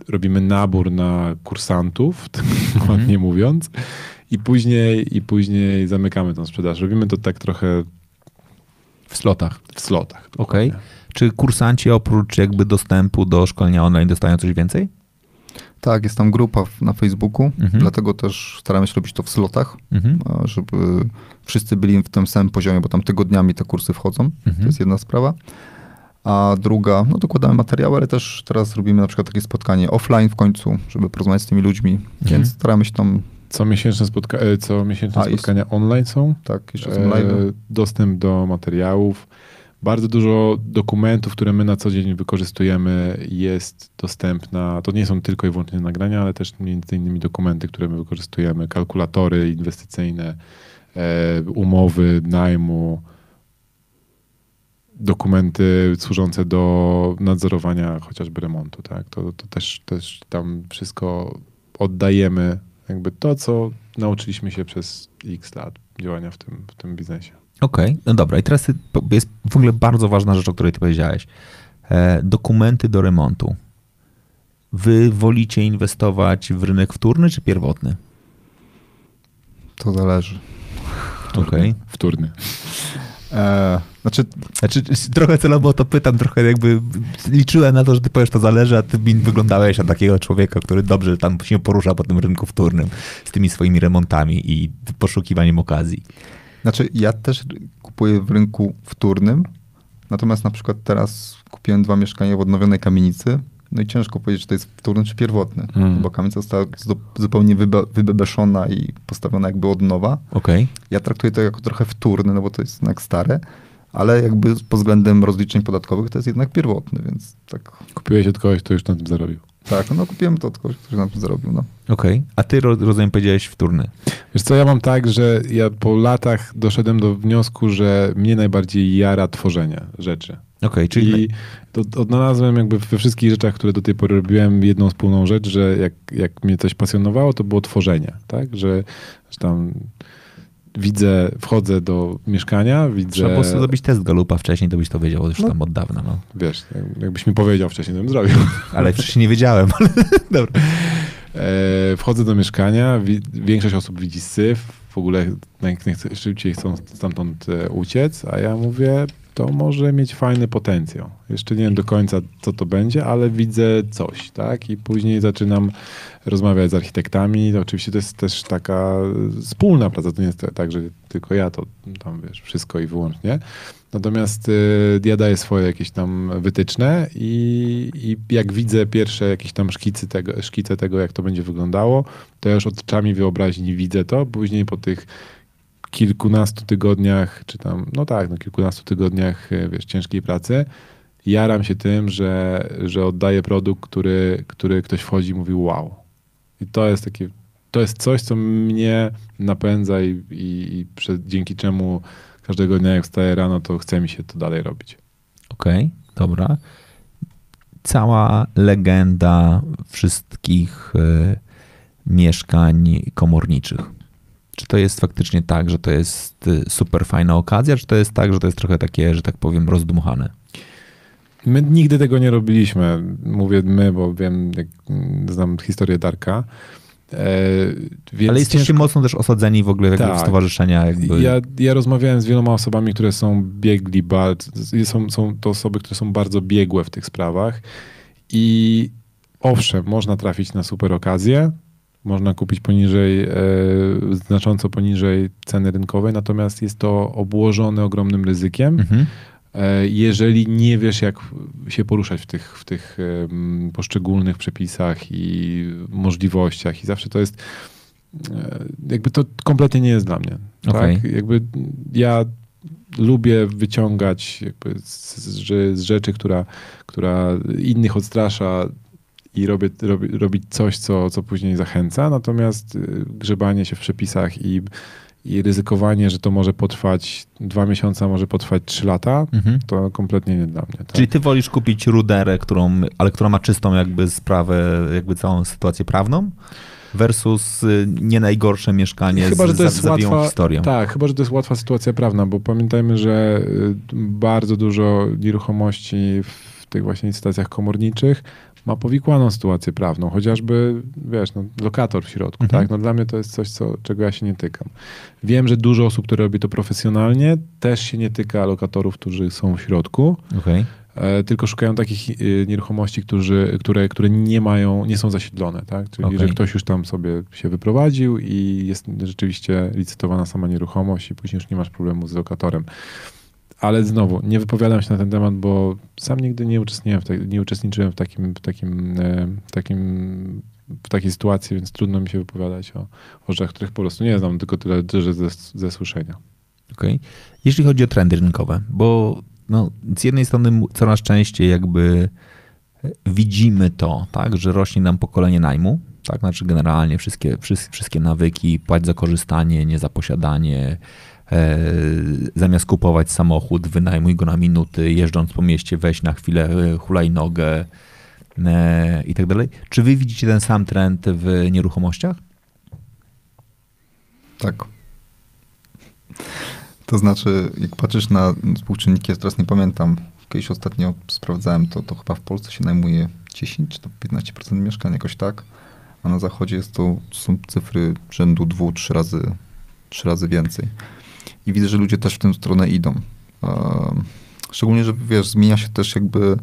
robimy nabór na kursantów, tak ładnie mówiąc, i później, i później zamykamy tą sprzedaż. Robimy to tak trochę W slotach. w slotach. Okej. Czy kursanci oprócz jakby dostępu do szkolenia online dostają coś więcej? Tak, jest tam grupa na Facebooku, Mhm. dlatego też staramy się robić to w slotach, Mhm. żeby wszyscy byli w tym samym poziomie, bo tam tygodniami te kursy wchodzą. To Mhm. jest jedna sprawa. A druga, no dokładamy materiały, ale też teraz robimy na przykład takie spotkanie offline w końcu, żeby porozmawiać z tymi ludźmi, Mhm. więc staramy się tam, Co miesięczne, spotka- e, co miesięczne A, jest- spotkania online są. tak, jeszcze są E, live. dostęp do materiałów. Bardzo dużo dokumentów, które my na co dzień wykorzystujemy, jest dostępna. To nie są tylko i wyłącznie nagrania, ale też między innymi dokumenty, które my wykorzystujemy, kalkulatory inwestycyjne, e, umowy najmu, dokumenty służące do nadzorowania chociażby remontu. Tak? To, to też, też tam wszystko oddajemy, jakby to, co nauczyliśmy się przez x lat działania w tym, w tym biznesie. Okej, no dobra. I teraz jest w ogóle bardzo ważna rzecz, o której ty powiedziałeś. E, dokumenty do remontu. Wy wolicie inwestować w rynek wtórny czy pierwotny? To zależy. Okej. Wtórny. E, znaczy, Znaczy, trochę celowo to pytam, trochę jakby liczyłem na to, że ty powiesz, to zależy, a ty mi wyglądałeś na takiego człowieka, który dobrze tam się porusza po tym rynku wtórnym z tymi swoimi remontami i poszukiwaniem okazji. Znaczy, ja też kupuję w rynku wtórnym, natomiast na przykład teraz kupiłem dwa mieszkania w odnowionej kamienicy, no i ciężko powiedzieć, czy to jest wtórny czy pierwotny, Mm. bo kamienica została zu- zupełnie wybe, wybebeszona i postawiona jakby od nowa. Okej. Ja traktuję to jako trochę wtórny, no bo to jest jednak stare, ale jakby pod względem rozliczeń podatkowych to jest jednak pierwotny, więc tak, Kupiłeś od kogoś, kto już na tym zarobił. Tak, no kupiłem to od kogoś, który na tym zarobił, no. Okej. A ty, ro- rozumiem, powiedziałeś wtórny. Wiesz co, ja mam tak, że ja po latach doszedłem do wniosku, że mnie najbardziej jara tworzenie rzeczy. Okej, czyli... I to odnalazłem jakby we wszystkich rzeczach, które do tej pory robiłem, jedną wspólną rzecz, że jak, jak mnie coś pasjonowało, to było tworzenie, tak? Że, że tam widzę, wchodzę do mieszkania, widzę... Trzeba było sobie zrobić test Galupa wcześniej, to byś to wiedział już No. tam od dawna. No. Wiesz, jak- jakbyś mi powiedział wcześniej, to bym zrobił. Ale wcześniej nie wiedziałem. Dobra. E, wchodzę do mieszkania, wi- większość osób widzi syf, w ogóle naj- najchce- szybciej chcą stamtąd e, uciec, a ja mówię, to może mieć fajny potencjał. Jeszcze nie wiem do końca, co to będzie, ale widzę coś, tak? I później zaczynam rozmawiać z architektami. To oczywiście to jest też taka wspólna praca, to nie jest tak, że tylko ja to tam, wiesz, wszystko i wyłącznie. Natomiast y, ja daję swoje jakieś tam wytyczne i, i jak widzę pierwsze jakieś tam szkicy tego, szkice tego, jak to będzie wyglądało, to ja już oczami wyobraźni widzę to. Później po tych kilkunastu tygodniach, czy tam, no tak, no kilkunastu tygodniach, y, wiesz, ciężkiej pracy, jaram się tym, że, że oddaję produkt, który, który ktoś wchodzi i mówi wow. I to jest takie, to jest coś, co mnie napędza i, i, i przed, dzięki czemu każdego dnia jak wstaję rano, to chce mi się to dalej robić. Okej, dobra. Cała legenda wszystkich y, mieszkań komorniczych. Czy to jest faktycznie tak, że to jest y, super fajna okazja, czy to jest tak, że to jest trochę takie, że tak powiem, rozdmuchane? My nigdy tego nie robiliśmy. Mówię my, bo wiem, jak mm, znam historię Darka. E, więc Ale jesteście ciężko- mocno też osadzeni w ogóle jakby w Tak. stowarzyszenia. Jakby... Ja, ja rozmawiałem z wieloma osobami, które są biegli, bardzo, są, są to osoby, które są bardzo biegłe w tych sprawach i owszem, można trafić na super okazję, można kupić poniżej, e, znacząco poniżej ceny rynkowej, natomiast jest to obłożone ogromnym ryzykiem, Mhm. e, jeżeli nie wiesz, jak się poruszać w tych, w tych poszczególnych przepisach i możliwościach i zawsze to jest e, jakby to kompletnie nie jest dla mnie. Okej. Tak? Jakby ja lubię wyciągać jakby z, z, z rzeczy, która, która innych odstrasza i robię, robi, robić coś, co, co później zachęca, natomiast y, grzebanie się w przepisach i, i ryzykowanie, że to może potrwać dwa miesiące, może potrwać trzy lata, Mhm. to kompletnie nie dla mnie. Tak? Czyli ty wolisz kupić ruderę, którą, ale która ma czystą jakby sprawę, jakby całą sytuację prawną versus y, nie najgorsze mieszkanie Chyba, z że to jest łatwa, historią. Tak, chyba, że to jest łatwa sytuacja prawna, bo pamiętajmy, że y, bardzo dużo nieruchomości w tych właśnie sytuacjach komorniczych ma powikłaną sytuację prawną, chociażby, wiesz, no, lokator w środku, Mhm. tak? No dla mnie to jest coś, co, czego ja się nie tykam. Wiem, że dużo osób, które robi to profesjonalnie, też się nie tyka lokatorów, którzy są w środku, Okej. e, tylko szukają takich y, nieruchomości, którzy, które, które nie mają, nie są zasiedlone, tak? Czyli, Okej. że ktoś już tam sobie się wyprowadził i jest rzeczywiście licytowana sama nieruchomość i później już nie masz problemu z lokatorem. Ale znowu, nie wypowiadam się na ten temat, bo sam nigdy nie uczestniczyłem w, te, nie uczestniczyłem w takim, w takim, e, w takim w takiej sytuacji, więc trudno mi się wypowiadać o, o rzeczach, których po prostu nie znam, tylko tyle, że ze, ze słyszenia. Okej. Jeśli chodzi o trendy rynkowe, bo no, z jednej strony coraz częściej jakby widzimy to, tak, że rośnie nam pokolenie najmu, tak, znaczy generalnie wszystkie, wszystkie, wszystkie nawyki, płać za korzystanie, nie za posiadanie, e, zamiast kupować samochód, wynajmuj go na minuty, jeżdżąc po mieście, weź na chwilę e, hulajnogę e, i tak dalej. Czy wy widzicie ten sam trend w nieruchomościach? Tak. To znaczy, jak patrzysz na współczynniki, ja teraz nie pamiętam, kiedyś ostatnio sprawdzałem to, to chyba w Polsce się najmuje 10 czy to 15% mieszkań, jakoś tak, a na zachodzie jest to, są cyfry rzędu 2-3 razy, trzy razy więcej. I widzę, że ludzie też w tę stronę idą. Szczególnie, że wiesz, zmienia się też jakby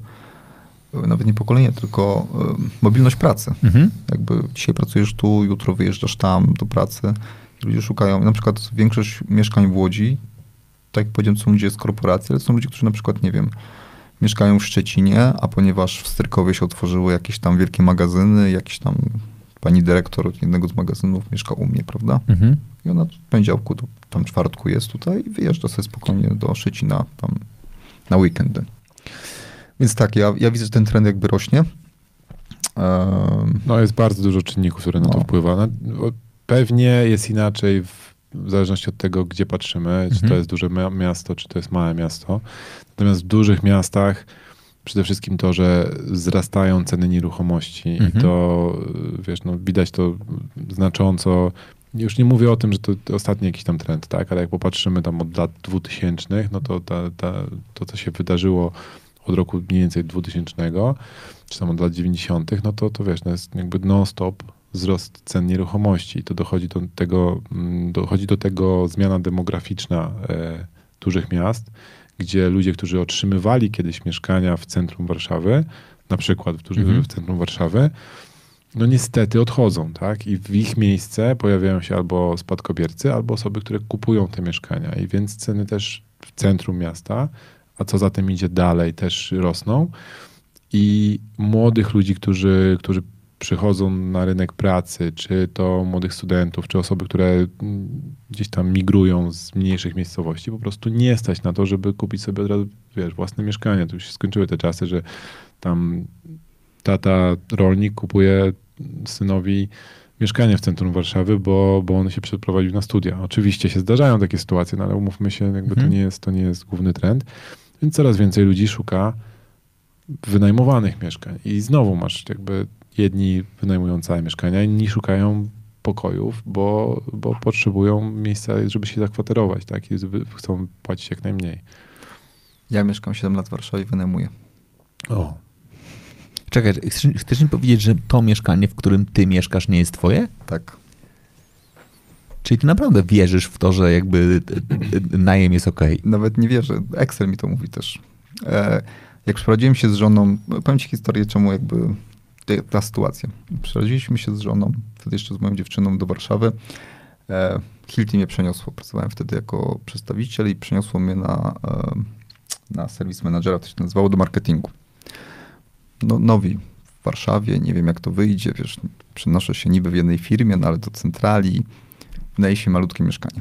e, nawet nie pokolenie, tylko e, mobilność pracy. Mhm. Jakby dzisiaj pracujesz tu, jutro wyjeżdżasz tam do pracy. Ludzie szukają, na przykład większość mieszkań w Łodzi, tak jak powiedziałem, są ludzie z korporacji, ale są ludzie, którzy na przykład, nie wiem, mieszkają w Szczecinie, a ponieważ w Strykowie się otworzyły jakieś tam wielkie magazyny, jakiś tam pani dyrektor jednego z magazynów mieszka u mnie, prawda? Mhm. I ona w poniedziałku, do, tam czwartku jest tutaj i wyjeżdża sobie spokojnie do Szczecina tam na weekendy. Więc tak, ja, ja widzę, że ten trend jakby rośnie. No jest bardzo dużo czynników, które na to No. wpływa. No, o- Pewnie jest inaczej w, w zależności od tego, gdzie patrzymy, czy Mhm. to jest duże mia- miasto, czy to jest małe miasto. Natomiast w dużych miastach przede wszystkim to, że wzrastają ceny nieruchomości Mhm. i to, wiesz, no, widać to znacząco. Już nie mówię o tym, że to, to ostatni jakiś tam trend, tak, ale jak popatrzymy tam od lat 2000, no to ta, ta, to, co się wydarzyło od roku mniej więcej 2000, czy tam od lat 90., no to, to wiesz, no jest jakby non-stop wzrost cen nieruchomości. To dochodzi do tego, mm, dochodzi do tego zmiana demograficzna e, dużych miast, gdzie ludzie, którzy otrzymywali kiedyś mieszkania w centrum Warszawy, na przykład Mhm. w centrum Warszawy, no niestety odchodzą, tak? I w ich miejsce pojawiają się albo spadkobiercy, albo osoby, które kupują te mieszkania. I więc ceny też w centrum miasta, a co za tym idzie dalej, też rosną. I młodych ludzi, którzy, którzy przychodzą na rynek pracy, czy to młodych studentów, czy osoby, które gdzieś tam migrują z mniejszych miejscowości, po prostu nie stać na to, żeby kupić sobie od razu, wiesz, własne mieszkanie. To już się skończyły te czasy, że tam tata rolnik kupuje synowi mieszkanie w centrum Warszawy, bo, bo on się przeprowadził na studia. Oczywiście się zdarzają takie sytuacje, no ale umówmy się, jakby Mhm. to, nie jest, to nie jest główny trend. Więc coraz więcej ludzi szuka wynajmowanych mieszkań. I znowu masz jakby jedni wynajmują całe mieszkania, inni szukają pokojów, bo, bo potrzebują miejsca, żeby się zakwaterować, tak? I chcą płacić jak najmniej. Ja mieszkam 7 lat w Warszawie i wynajmuję. O. Czekaj, chcesz, chcesz mi powiedzieć, że to mieszkanie, w którym ty mieszkasz, nie jest twoje? Tak. Czyli ty naprawdę wierzysz w to, że jakby najem jest okej? Nawet nie wierzę. Excel mi to mówi też. E, jak przeprowadziłem się z żoną, powiem ci historię, czemu jakby ta sytuacja. Przeprowadziliśmy się z żoną, wtedy jeszcze z moją dziewczyną do Warszawy. E, Hilti mnie przeniosło. Pracowałem wtedy jako przedstawiciel i przeniosło mnie na, e, na serwis menadżera, to się nazywało, do marketingu. No, nowi w Warszawie, nie wiem jak to wyjdzie, wiesz, przenoszę się niby w jednej firmie, no ale do centrali, wydaje się malutkie mieszkanie.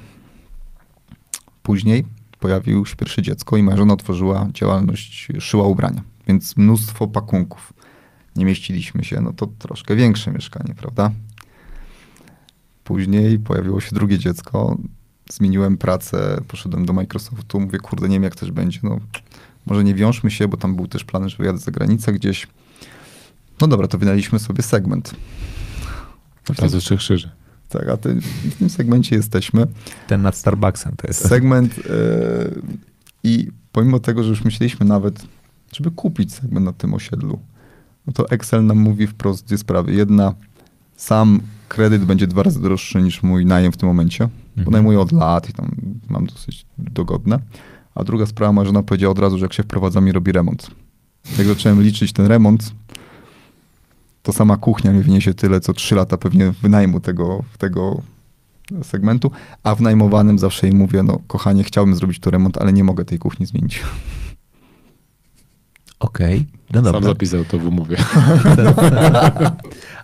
Później pojawiło się pierwsze dziecko i moja żona otworzyła działalność, szyła ubrania, więc mnóstwo pakunków. Nie mieściliśmy się, no to troszkę większe mieszkanie, prawda? Później pojawiło się drugie dziecko, zmieniłem pracę, poszedłem do Microsoftu, mówię, kurde, nie wiem jak też będzie, no może nie wiążmy się, bo tam był też plan, że wyjadę za granicę gdzieś. No dobra, to wynaliśmy sobie segment. Od razu trzech krzyży. Tak, a ty, w tym segmencie jesteśmy. Ten nad Starbucksem to jest. segment e, i pomimo tego, że już myśleliśmy nawet, żeby kupić segment na tym osiedlu, no to Excel nam mówi wprost dwie sprawy. Jedna, sam kredyt będzie dwa razy droższy niż mój najem w tym momencie, bo Mhm. najmuję od lat i tam mam dosyć dogodne. A druga sprawa, moja żona powiedziała od razu, że jak się wprowadzam i robi remont. Jak zacząłem liczyć ten remont, to sama kuchnia mi wyniesie tyle, co trzy lata pewnie wynajmu tego, tego segmentu, a w najmowanym zawsze jej mówię, no kochanie, chciałbym zrobić tu remont, ale nie mogę tej kuchni zmienić. Okej, no Sam zapisał to w umowie.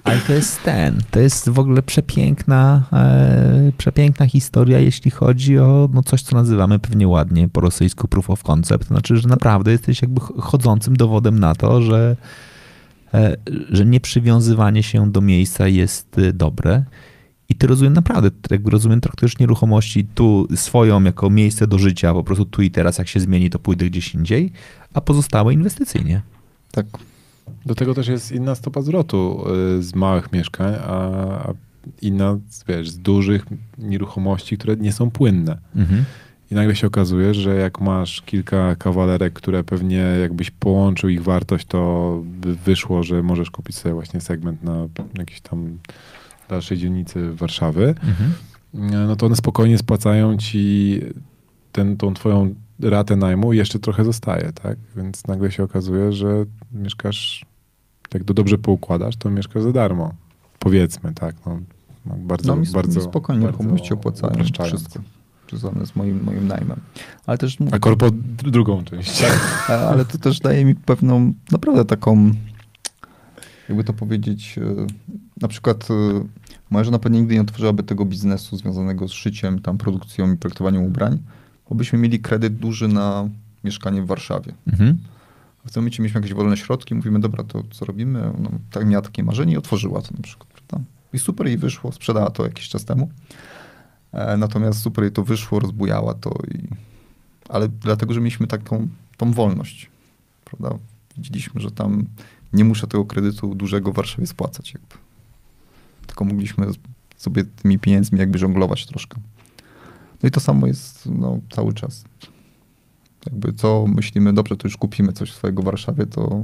Ale to jest ten, to jest w ogóle przepiękna, e, przepiękna historia, jeśli chodzi o no coś, co nazywamy pewnie ładnie po rosyjsku proof of concept. To znaczy, że naprawdę jesteś jakby ch- chodzącym dowodem na to, że, e, że nieprzywiązywanie się do miejsca jest e, dobre. I ty rozumiem naprawdę, jakby rozumiem, traktujesz nieruchomości tu swoją jako miejsce do życia, po prostu tu i teraz, jak się zmieni, to pójdę gdzieś indziej, a pozostałe inwestycyjnie. Tak. Do tego też jest inna stopa zwrotu y, z małych mieszkań, a, inna wiesz, z dużych nieruchomości, które nie są płynne. Mhm. I nagle się okazuje, że jak masz kilka kawalerek, które pewnie jakbyś połączył ich wartość, to by wyszło, że możesz kupić sobie właśnie segment na jakiejś tam dalszej dzielnicy Warszawy, Mhm. no to one spokojnie spłacają ci ten, tą twoją ratę najmu i jeszcze trochę zostaje, tak? Więc nagle się okazuje, że mieszkasz, jak to dobrze poukładasz, to mieszkasz za darmo. Powiedzmy, tak? No, no bardzo, No mi, bardzo mi spokojnie bardzo nieruchomości opłacają wszystko. Związane z moim, moim najmem. Ale też A korpo dr- drugą część. E, ale to też daje mi pewną, naprawdę taką, jakby to powiedzieć, e, na przykład e, moja żona pewnie nigdy nie otworzyłaby tego biznesu związanego z szyciem, tam produkcją i projektowaniem ubrań, bo byśmy mieli kredyt duży na mieszkanie w Warszawie. Mhm. Chcemy mieć, mieliśmy jakieś wolne środki, mówimy, dobra, to co robimy? No, tak miała takie marzenie i otworzyła to na przykład, prawda? I super jej wyszło, sprzedała to jakiś czas temu. E, natomiast super jej to wyszło, rozbujała to i... Ale dlatego, że mieliśmy taką tą wolność, prawda? Widzieliśmy, że tam nie muszę tego kredytu dużego w Warszawie spłacać jakby. Tylko mogliśmy sobie tymi pieniędzmi jakby żonglować troszkę. No i to samo jest no, cały czas. Jakby co myślimy, dobrze, to już kupimy coś swojego w Warszawie, to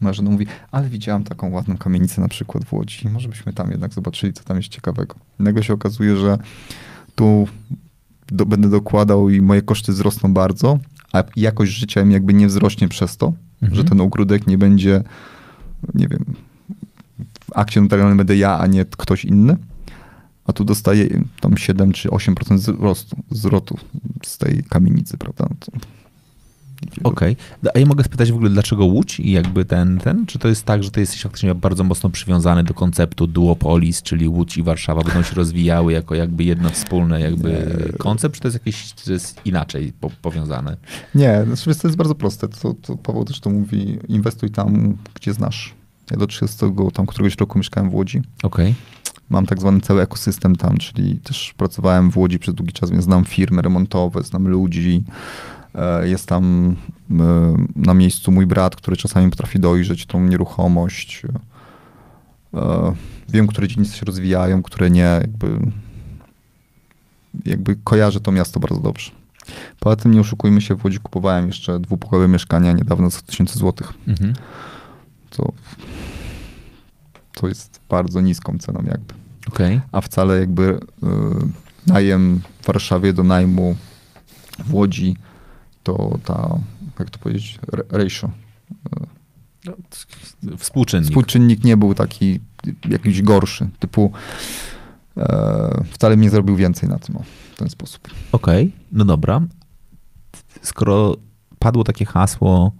Marzena mówi, ale widziałam taką ładną kamienicę na przykład w Łodzi, może byśmy tam jednak zobaczyli, co tam jest ciekawego. Nagle się okazuje, że tu do, będę dokładał i moje koszty wzrosną bardzo, a jakość życia mi jakby nie wzrośnie przez to, Mhm. że ten ogródek nie będzie, nie wiem, w akcie notarialnej będę ja, a nie ktoś inny, a tu dostaję tam 7 czy 8% wzrostu, zwrotu z tej kamienicy, prawda? Okej. No, A ja mogę spytać w ogóle, dlaczego Łódź i jakby ten, ten? Czy to jest tak, że ty jesteś faktycznie bardzo mocno przywiązany do konceptu duopolis, czyli Łódź i Warszawa będą się rozwijały jako jakby jedno wspólne jakby koncept, czy to jest jakieś czy jest inaczej po, powiązane? Nie, znaczy to jest bardzo proste. To, to Paweł też to mówi, inwestuj tam, gdzie znasz. Ja do 30 tam któregoś roku mieszkałem w Łodzi. Okej. Mam tak zwany cały ekosystem tam, czyli też pracowałem w Łodzi przez długi czas, więc znam firmy remontowe, znam ludzi. E, Jest tam e, na miejscu mój brat, który czasami potrafi dojrzeć tą nieruchomość. E, Wiem, które dzielnice się rozwijają, które nie. Jakby, jakby kojarzę to miasto bardzo dobrze. Poza tym nie oszukujmy się, w Łodzi kupowałem jeszcze dwupokojowe mieszkania niedawno za 1000 złotych. Mhm. To, to jest bardzo niską ceną jakby Okej. a wcale jakby y, najem w Warszawie do najmu w Łodzi to ta, jak to powiedzieć, ratio. Współczynnik. Współczynnik nie był taki jakiś gorszy, typu e, wcale mnie zrobił więcej na tym, o, w ten sposób. Okej, no dobra. Skoro padło takie hasło,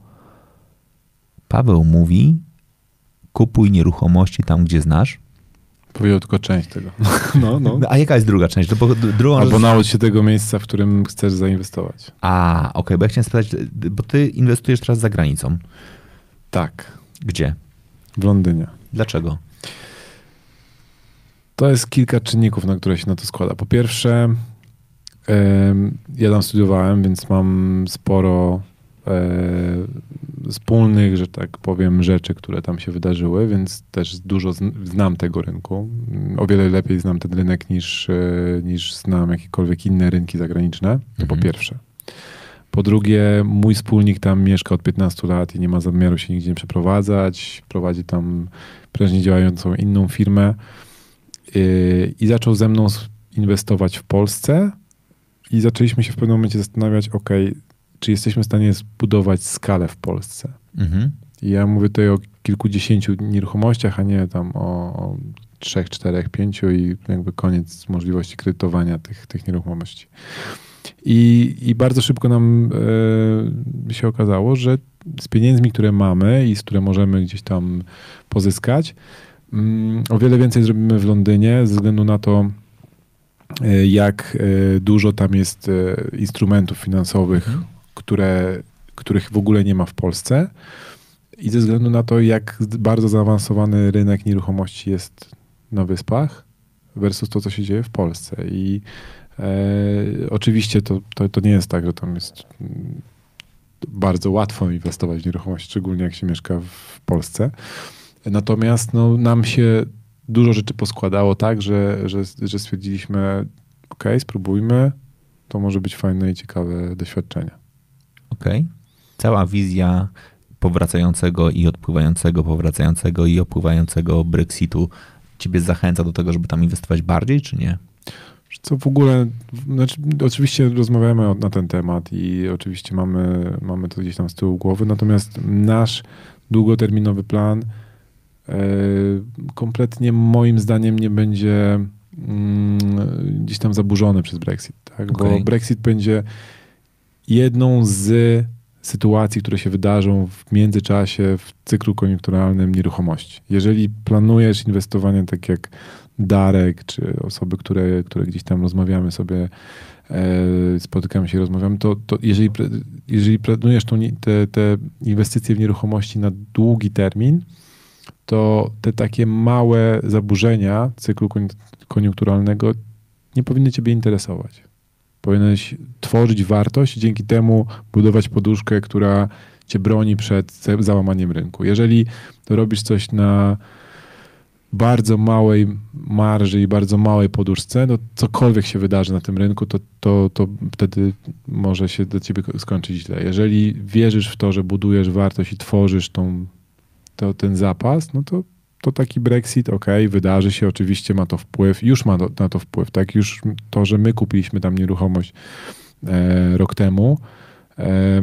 Paweł mówi, kupuj nieruchomości tam, gdzie znasz. Powiedział tylko część tego. No, no. A jaka jest druga część? No Bo drugą Albo rzecz- naucz się tego miejsca, w którym chcesz zainwestować. A, okej, bo ja chciałem spytać, bo ty inwestujesz teraz za granicą. Tak, Gdzie? w Londynie. Dlaczego? To jest kilka czynników, na które się na to składa. Po pierwsze, ja tam studiowałem, więc mam sporo wspólnych, że tak powiem, rzeczy, które tam się wydarzyły, więc też dużo zn- znam tego rynku. O wiele lepiej znam ten rynek niż, e, niż znam jakiekolwiek inne rynki zagraniczne. To po Mhm. pierwsze. Po drugie, mój wspólnik tam mieszka od 15 lat i nie ma zamiaru się nigdzie nie przeprowadzać. Prowadzi tam prężnie działającą inną firmę yy, i zaczął ze mną inwestować w Polsce i zaczęliśmy się w pewnym momencie zastanawiać, ok, czy jesteśmy w stanie zbudować skalę w Polsce. Mhm. Ja mówię tutaj o kilkudziesięciu nieruchomościach, a nie tam o, o trzech, czterech, pięciu i jakby koniec możliwości kredytowania tych, tych nieruchomości. I, I bardzo szybko nam e, się okazało, że z pieniędzmi, które mamy i z które możemy gdzieś tam pozyskać, mm, o wiele więcej zrobimy w Londynie ze względu na to, e, jak e, dużo tam jest instrumentów finansowych, Mhm. Które, których w ogóle nie ma w Polsce. I ze względu na to, jak bardzo zaawansowany rynek nieruchomości jest na wyspach versus to, co się dzieje w Polsce. I e, oczywiście to, to, to nie jest tak, że tam jest bardzo łatwo inwestować w nieruchomość, szczególnie jak się mieszka w Polsce. Natomiast no, nam się dużo rzeczy poskładało tak, że, że, że stwierdziliśmy, ok, spróbujmy, to może być fajne i ciekawe doświadczenie. Okej. Cała wizja powracającego i odpływającego, powracającego i opływającego Brexitu ciebie zachęca do tego, żeby tam inwestować bardziej, czy nie? Co w ogóle, znaczy, oczywiście rozmawiamy na ten temat i oczywiście mamy, mamy to gdzieś tam z tyłu głowy, natomiast nasz długoterminowy plan e, kompletnie moim zdaniem nie będzie mm, gdzieś tam zaburzony przez Brexit, tak? bo Okej. Brexit będzie jedną z sytuacji, które się wydarzą w międzyczasie w cyklu koniunkturalnym nieruchomości. Jeżeli planujesz inwestowanie tak jak Darek, czy osoby, które, które gdzieś tam rozmawiamy sobie, e, spotykamy się rozmawiamy, to, to jeżeli, jeżeli planujesz tą, te, te inwestycje w nieruchomości na długi termin, to te takie małe zaburzenia cyklu koni- koniunkturalnego nie powinny ciebie interesować. Powinieneś tworzyć wartość dzięki temu budować poduszkę, która cię broni przed za- załamaniem rynku. Jeżeli robisz coś na bardzo małej marży i bardzo małej poduszce, no cokolwiek się wydarzy na tym rynku, to, to, to wtedy może się do ciebie skończyć źle. Jeżeli wierzysz w to, że budujesz wartość i tworzysz tą, to, ten zapas, no to, to taki Brexit, ok, wydarzy się, oczywiście ma to wpływ, już ma do, na to wpływ, tak? Już to, że my kupiliśmy tam nieruchomość e, rok temu, e,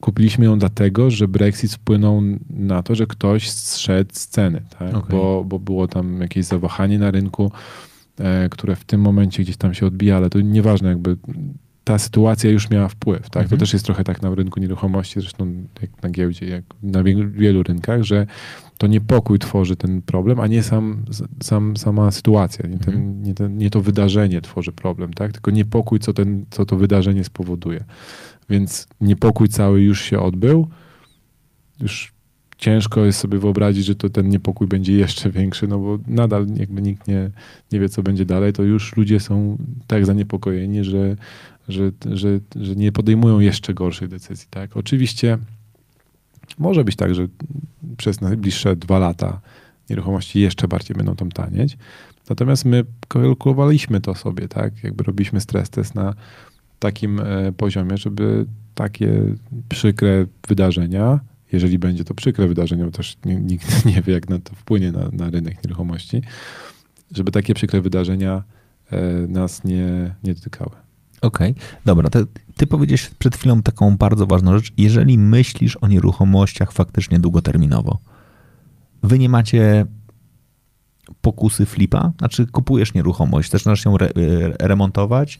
kupiliśmy ją dlatego, że Brexit wpłynął na to, że ktoś zszedł z ceny, tak? Okay. bo, bo było tam jakieś zawahanie na rynku, e, które w tym momencie gdzieś tam się odbija, ale to nieważne, jakby ta sytuacja już miała wpływ. Tak? Mhm. To też jest trochę tak na rynku nieruchomości, zresztą jak na giełdzie, jak na wielu, rynkach, że to niepokój tworzy ten problem, a nie sam, sam, sama sytuacja, nie, ten, Mhm. nie, ten, nie to wydarzenie tworzy problem, tak? tylko niepokój, co, ten, co to wydarzenie spowoduje. Więc niepokój cały już się odbył. Już ciężko jest sobie wyobrazić, że to ten niepokój będzie jeszcze większy, no bo nadal jakby nikt nie, nie wie, co będzie dalej, to już ludzie są tak zaniepokojeni, że, że, że, że nie podejmują jeszcze gorszych decyzji. Tak? Oczywiście może być tak, że przez najbliższe dwa lata nieruchomości jeszcze bardziej będą tam tanieć. Natomiast my kalkulowaliśmy to sobie, tak? Jakby robiliśmy stres test na takim e, poziomie, żeby takie przykre wydarzenia, jeżeli będzie to przykre wydarzenie, bo też nikt nie wie, jak na to wpłynie na, na rynek nieruchomości, żeby takie przykre wydarzenia e, nas nie, nie dotykały. Okej, okay. dobra. Ty powiedziałeś przed chwilą taką bardzo ważną rzecz. Jeżeli myślisz o nieruchomościach faktycznie długoterminowo, wy nie macie pokusy flipa? Znaczy kupujesz nieruchomość, zaczynasz ją re remontować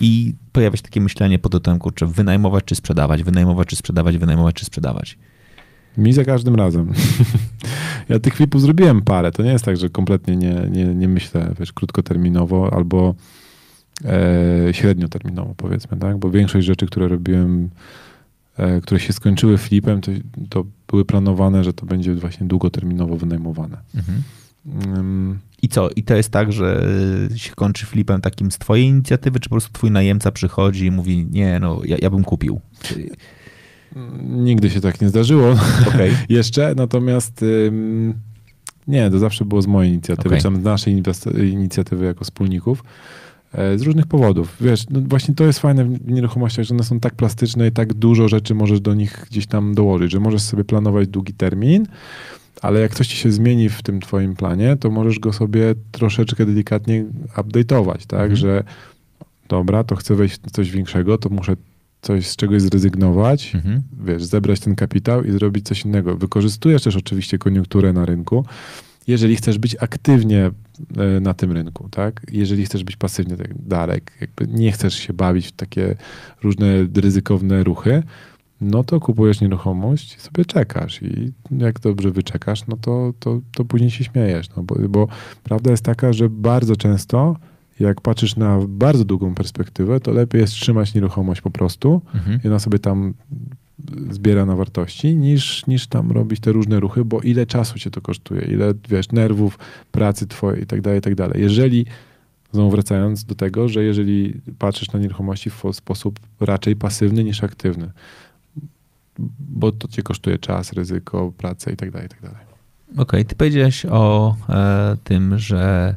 i pojawia się takie myślenie pod tytułem, kurczę, wynajmować czy sprzedawać, wynajmować czy sprzedawać, wynajmować czy sprzedawać. Mi za każdym razem. ja tych flipów zrobiłem parę. To nie jest tak, że kompletnie nie, nie, nie myślę wiesz, krótkoterminowo albo e, średnioterminowo powiedzmy, tak? Bo większość rzeczy, które robiłem, e, które się skończyły flipem, to, to, były planowane, że to będzie właśnie długoterminowo wynajmowane. Mhm. Um, I co? I to jest tak, że się kończy flipem takim z twojej inicjatywy, czy po prostu twój najemca przychodzi i mówi, nie, no ja, ja bym kupił? Nigdy się tak nie zdarzyło okay. jeszcze, natomiast ym, nie, to zawsze było z mojej inicjatywy, okay. czy tam z naszej inicjatywy jako wspólników. E, z różnych powodów. Wiesz, no właśnie to jest fajne w nieruchomościach, że one są tak plastyczne i tak dużo rzeczy możesz do nich gdzieś tam dołożyć, że możesz sobie planować długi termin, ale jak coś ci się zmieni w tym twoim planie, to możesz go sobie troszeczkę delikatnie update'ować, tak, mhm. że dobra, to chcę wejść w coś większego, to muszę coś z czegoś zrezygnować, mhm. wiesz, zebrać ten kapitał i zrobić coś innego. Wykorzystujesz też oczywiście koniunkturę na rynku, jeżeli chcesz być aktywnie na tym rynku, tak? Jeżeli chcesz być pasywnie, tak Darek, jakby nie chcesz się bawić w takie różne ryzykowne ruchy, no to kupujesz nieruchomość i sobie czekasz i jak dobrze wyczekasz, no to, to, to później się śmiejesz, no bo, bo prawda jest taka, że bardzo często jak patrzysz na bardzo długą perspektywę, to lepiej jest trzymać nieruchomość po prostu mhm. i ona sobie tam zbiera na wartości, niż, niż tam robić te różne ruchy, bo ile czasu cię to kosztuje, ile, wiesz, nerwów, pracy twojej i tak dalej, i tak dalej. Jeżeli, znowu wracając do tego, że jeżeli patrzysz na nieruchomości w sposób raczej pasywny niż aktywny, bo to cię kosztuje czas, ryzyko, pracę i tak dalej, i tak dalej. Okej, okay, ty powiedziałeś o e, tym, że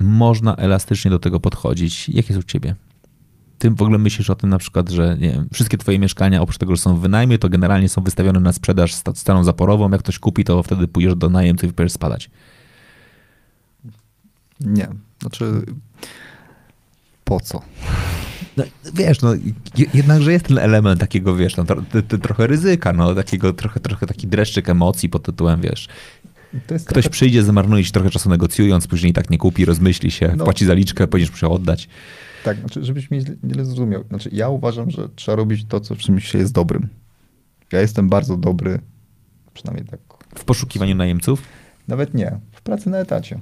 można elastycznie do tego podchodzić. Jak jest u ciebie? Ty w ogóle myślisz o tym na przykład, że nie wiem, wszystkie twoje mieszkania, oprócz tego, że są w wynajmie, to generalnie są wystawione na sprzedaż staną zaporową. Jak ktoś kupi, to wtedy pójdziesz do najemcy i powiesz spadać. Nie. Znaczy, po co? No, wiesz, no jednakże jest ten element takiego, wiesz, no, trochę ryzyka, no, takiego trochę, trochę taki dreszczyk emocji pod tytułem, wiesz, Ktoś trochę... przyjdzie, zmarnuje się trochę czasu negocjując, później tak nie kupi, rozmyśli się, no. płaci zaliczkę, będziesz musiał oddać. Tak, znaczy, żebyś mnie nie zrozumiał. Znaczy, ja uważam, że trzeba robić to, co w czymś się jest dobrym. Ja jestem bardzo dobry, przynajmniej tak. W poszukiwaniu najemców? Nawet nie. W pracy na etacie.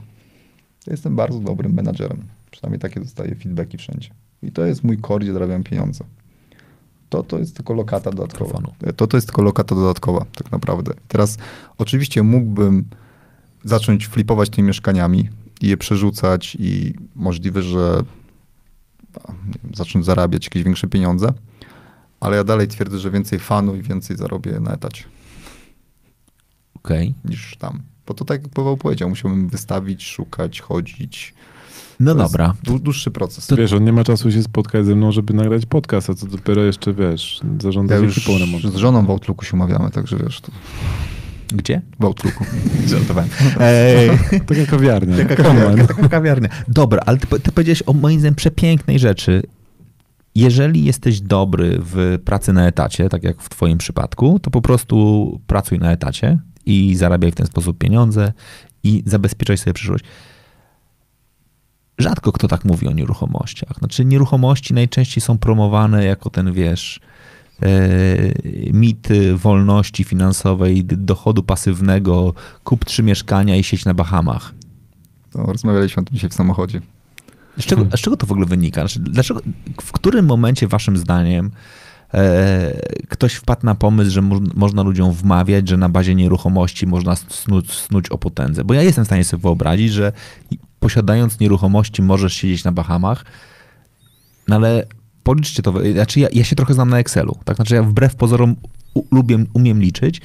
Ja jestem bardzo dobrym menadżerem. Przynajmniej takie dostaję feedbacki wszędzie. I to jest mój core, gdzie zarabiam pieniądze. To, to jest tylko lokata dodatkowa. To, to jest tylko lokata dodatkowa, tak naprawdę. Teraz oczywiście mógłbym zacząć flipować tymi mieszkaniami i je przerzucać i możliwe, że zacząć zarabiać jakieś większe pieniądze, ale ja dalej twierdzę, że więcej fanu i więcej zarobię na etacie. Okay. Niż tam. Bo to tak jak Paweł powiedział, musiałbym wystawić, szukać, chodzić. No To dobra. dłu- Dłuższy proces. Wiesz, on nie ma czasu się spotkać ze mną, żeby nagrać podcast, a co dopiero jeszcze, wiesz, zarządza ja już ekipą z żoną w Outlooku się umawiamy, także wiesz, to Gdzie? w Outlooku. Żartowałem. Ej, Taka kawiarnia. taka kawiarnia, taka kawiarnia. Dobra, ale ty, ty powiedziałeś o moim zdaniem przepięknej rzeczy. Jeżeli jesteś dobry w pracy na etacie, tak jak w twoim przypadku, to po prostu pracuj na etacie i zarabiaj w ten sposób pieniądze i zabezpieczaj sobie przyszłość. Rzadko kto tak mówi o nieruchomościach. Znaczy nieruchomości najczęściej są promowane jako ten, wiesz, mit wolności finansowej, dochodu pasywnego, kup trzy mieszkania i sieć na Bahamach. To rozmawialiśmy o tym dzisiaj w samochodzie. Z czego, z czego to w ogóle wynika? Znaczy, dlaczego, w którym momencie waszym zdaniem e, ktoś wpadł na pomysł, że mo, można ludziom wmawiać, że na bazie nieruchomości można snuć, snuć o potędze? Bo ja jestem w stanie sobie wyobrazić, że posiadając nieruchomości możesz siedzieć na Bahamach, no ale policzcie to. Znaczy ja, ja się trochę znam na Excelu. Tak? Znaczy ja wbrew pozorom u, lubię, umiem liczyć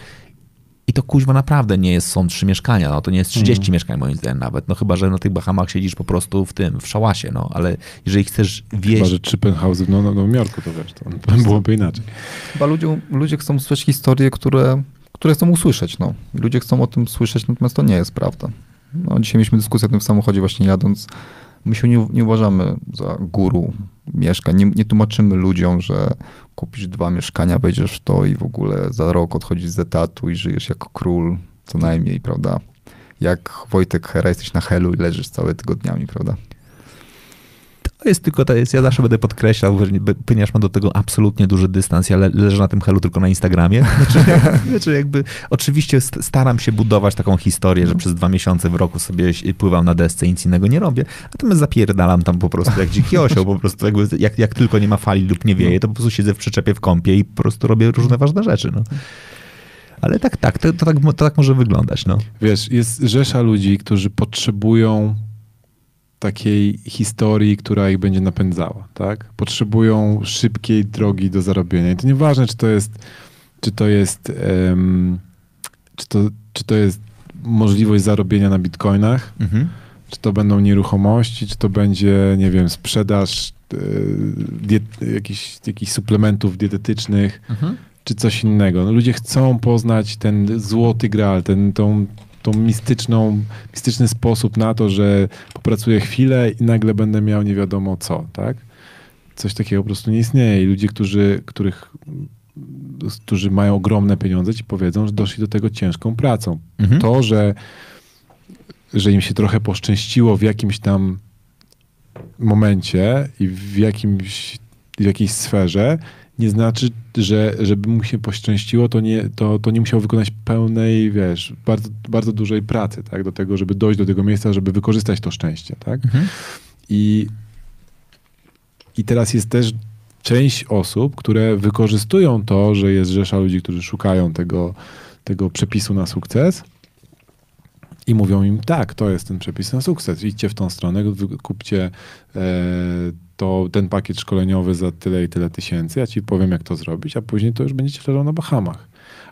i to kuźwa naprawdę nie jest, są trzy mieszkania, no to nie jest 30 mieszkań moim zdaniem nawet, no chyba, że na tych Bahamach siedzisz po prostu w tym, w szałasie, no, ale jeżeli chcesz Chyba, wieść... że trzy penthouse'y w no, no, Nowym Jorku, to wiesz, to, to byłoby inaczej. Chyba ludziom, ludzie chcą słyszeć historie, które, które chcą usłyszeć. No. Ludzie chcą o tym słyszeć, natomiast to nie jest prawda. No, dzisiaj mieliśmy dyskusję o tym w samochodzie właśnie jadąc. My się nie, nie uważamy za guru mieszkań. Nie, nie tłumaczymy ludziom, że kupisz dwa mieszkania, wejdziesz w to i w ogóle za rok odchodzisz z etatu i żyjesz jako król co najmniej, prawda? Jak Wojtek Hera, jesteś na helu i leżysz całe tygodniami, prawda? To jest tylko, to jest, ja zawsze będę podkreślał, ponieważ mam do tego absolutnie duży dystans, ja le, leżę na tym helu tylko na Instagramie. Znaczy, znaczy jakby, oczywiście st- staram się budować taką historię, że przez dwa miesiące w roku sobie pływam na desce i nic innego nie robię, natomiast zapierdalam tam po prostu jak dziki osioł, po prostu jakby, jak, jak tylko nie ma fali lub nie wieje, to po prostu siedzę w przyczepie w kąpie i po prostu robię różne ważne rzeczy, no. Ale tak, tak, to, to, tak, to tak może wyglądać, no. Wiesz, jest rzesza ludzi, którzy potrzebują takiej historii, która ich będzie napędzała, tak? Potrzebują szybkiej drogi do zarobienia. I to nieważne, czy to jest, czy to jest, em, czy to, czy to jest możliwość zarobienia na bitcoinach, Mhm. czy to będą nieruchomości, czy to będzie, nie wiem, sprzedaż diet, jakichś, jakichś suplementów dietetycznych, Mhm. czy coś innego. No, ludzie chcą poznać ten złoty graal, ten, tą, tą mistyczną, mistyczny sposób na to, że popracuję chwilę i nagle będę miał nie wiadomo co, tak? Coś takiego po prostu nie istnieje i ludzie, którzy, których, którzy mają ogromne pieniądze ci powiedzą, że doszli do tego ciężką pracą. Mhm. To, że, że im się trochę poszczęściło w jakimś tam momencie i w, jakimś, w jakiejś sferze, nie znaczy, że żeby mu się poszczęściło, to nie, to, to nie musiał wykonać pełnej, wiesz, bardzo, bardzo dużej pracy, tak, do tego, żeby dojść do tego miejsca, żeby wykorzystać to szczęście, tak. Mhm. I, I teraz jest też część osób, które wykorzystują to, że jest rzesza ludzi, którzy szukają tego, tego przepisu na sukces i mówią im, tak, to jest ten przepis na sukces, idźcie w tą stronę, kupcie e, to, ten pakiet szkoleniowy za tyle i tyle tysięcy, ja ci powiem, jak to zrobić, a później to już będziecie leżał na Bahamach.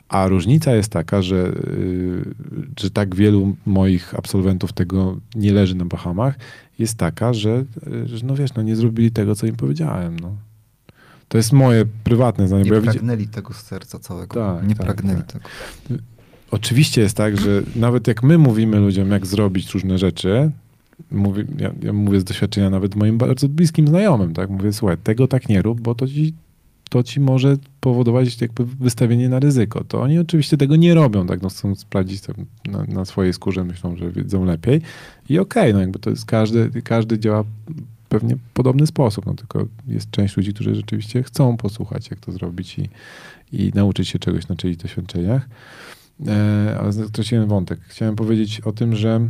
A różnica jest taka, że, y, że tak wielu moich absolwentów tego nie leży na Bahamach, jest taka, że, y, że no wiesz, no nie zrobili tego, co im powiedziałem. No. To jest moje prywatne zdanie. Nie bo ja widzi- pragnęli tego z serca całego. Tak, nie tak, pragnęli tak. tego. Oczywiście jest tak, że nawet jak my mówimy ludziom, jak zrobić różne rzeczy, mówię, ja, ja mówię z doświadczenia nawet moim bardzo bliskim znajomym, tak? Mówię, słuchaj, tego tak nie rób, bo to ci, to ci może powodować jakby wystawienie na ryzyko. To oni oczywiście tego nie robią, tak? No, chcą sprawdzić to na, na swojej skórze, myślą, że wiedzą lepiej. I okej, no jakby to jest każdy, każdy działa pewnie podobny sposób, no tylko jest część ludzi, którzy rzeczywiście chcą posłuchać, jak to zrobić i, i nauczyć się czegoś na czyichś doświadczeniach. E, ale straciłem wątek. Chciałem powiedzieć o tym, że,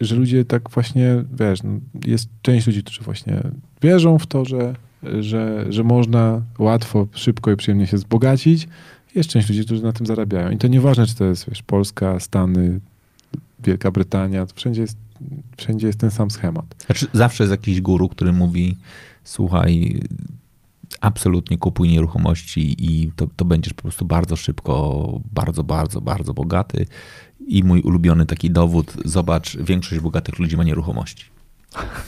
że ludzie tak właśnie, wiesz, no, jest część ludzi, którzy właśnie wierzą w to, że, że, że można łatwo, szybko i przyjemnie się wzbogacić. Jest część ludzi, którzy na tym zarabiają. I to nieważne, czy to jest, wiesz, Polska, Stany, Wielka Brytania, to wszędzie jest, wszędzie jest ten sam schemat. Znaczy, zawsze jest jakiś guru, który mówi, słuchaj, absolutnie kupuj nieruchomości i to, to będziesz po prostu bardzo szybko, bardzo, bardzo, bardzo bogaty. I mój ulubiony taki dowód, zobacz, większość bogatych ludzi ma nieruchomości.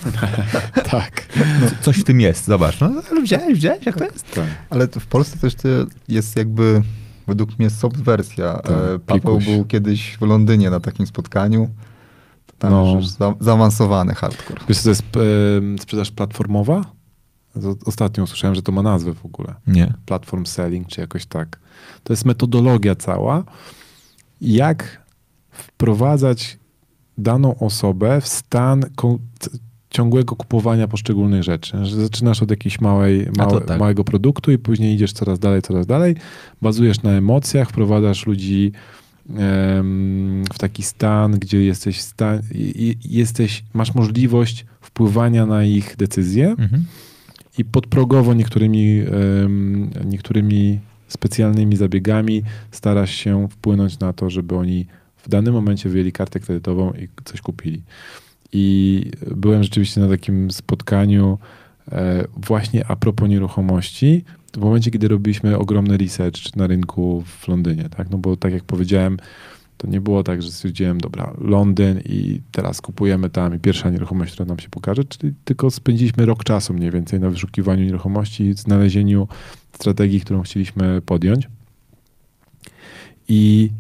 tak. No, coś w tym jest, zobacz. No, ale wziąłeś, wziąłeś, jak to jest? Tak. Ale to w Polsce też to jest jakby według mnie soft wersja. Tak, E, Paweł pikuś. był kiedyś w Londynie na takim spotkaniu. Tam No. już za, zaawansowany hardcore. Wiesz, to jest e, sprzedaż platformowa? Ostatnio usłyszałem, że to ma nazwę w ogóle. Nie. Platform selling, czy jakoś tak. To jest metodologia cała, jak wprowadzać daną osobę w stan ciągłego kupowania poszczególnych rzeczy. Że zaczynasz od jakiejś małej, małe, tak. małego produktu i później idziesz coraz dalej, coraz dalej. Bazujesz na emocjach, wprowadzasz ludzi em, w taki stan, gdzie jesteś, sta- jesteś masz wpływania na ich decyzje Mhm. i podprogowo niektórymi, em, niektórymi specjalnymi zabiegami starasz się wpłynąć na to, żeby oni w danym momencie wyjęli kartę kredytową i coś kupili. I byłem rzeczywiście na takim spotkaniu e, właśnie a propos nieruchomości, w momencie, kiedy robiliśmy ogromny research na rynku w Londynie, tak? No bo tak jak powiedziałem, to nie było tak, że stwierdziłem, dobra, Londyn i teraz kupujemy tam i pierwsza nieruchomość, która nam się pokaże, czyli tylko spędziliśmy rok czasu mniej więcej na wyszukiwaniu nieruchomości i znalezieniu strategii, którą chcieliśmy podjąć. I,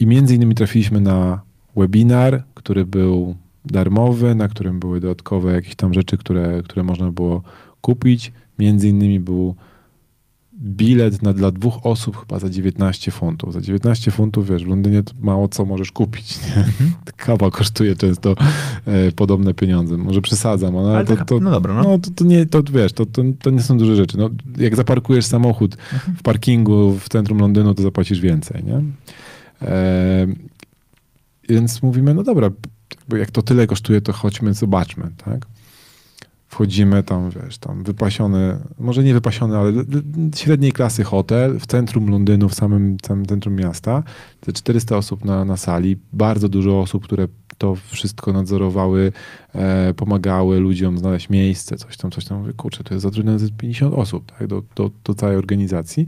I między innymi trafiliśmy na webinar, który był darmowy, na którym były dodatkowe jakieś tam rzeczy, które, które można było kupić. Między innymi był bilet na, dla dwóch osób chyba za 19 funtów. Za 19 funtów, wiesz, w Londynie mało co możesz kupić. Nie? Kawa kosztuje często e, podobne pieniądze. Może przesadzam, ale, Ale to, to, no dobra, no. no to, to nie, to wiesz, to, to, to nie są duże rzeczy. No, jak zaparkujesz samochód w parkingu w centrum Londynu, to zapłacisz więcej, nie? E, więc mówimy, no dobra, jak to tyle kosztuje, to chodźmy, zobaczmy, tak? Wchodzimy tam, wiesz, tam wypasiony, może nie wypasiony, ale średniej klasy hotel w centrum Londynu, w samym, samym centrum miasta. Te 400 osób na, na sali, bardzo dużo osób, które to wszystko nadzorowały, e, pomagały ludziom znaleźć miejsce, coś tam, coś tam. Mówię, kurczę, to jest zatrudnione ze 50 osób, tak, do, do, do całej organizacji.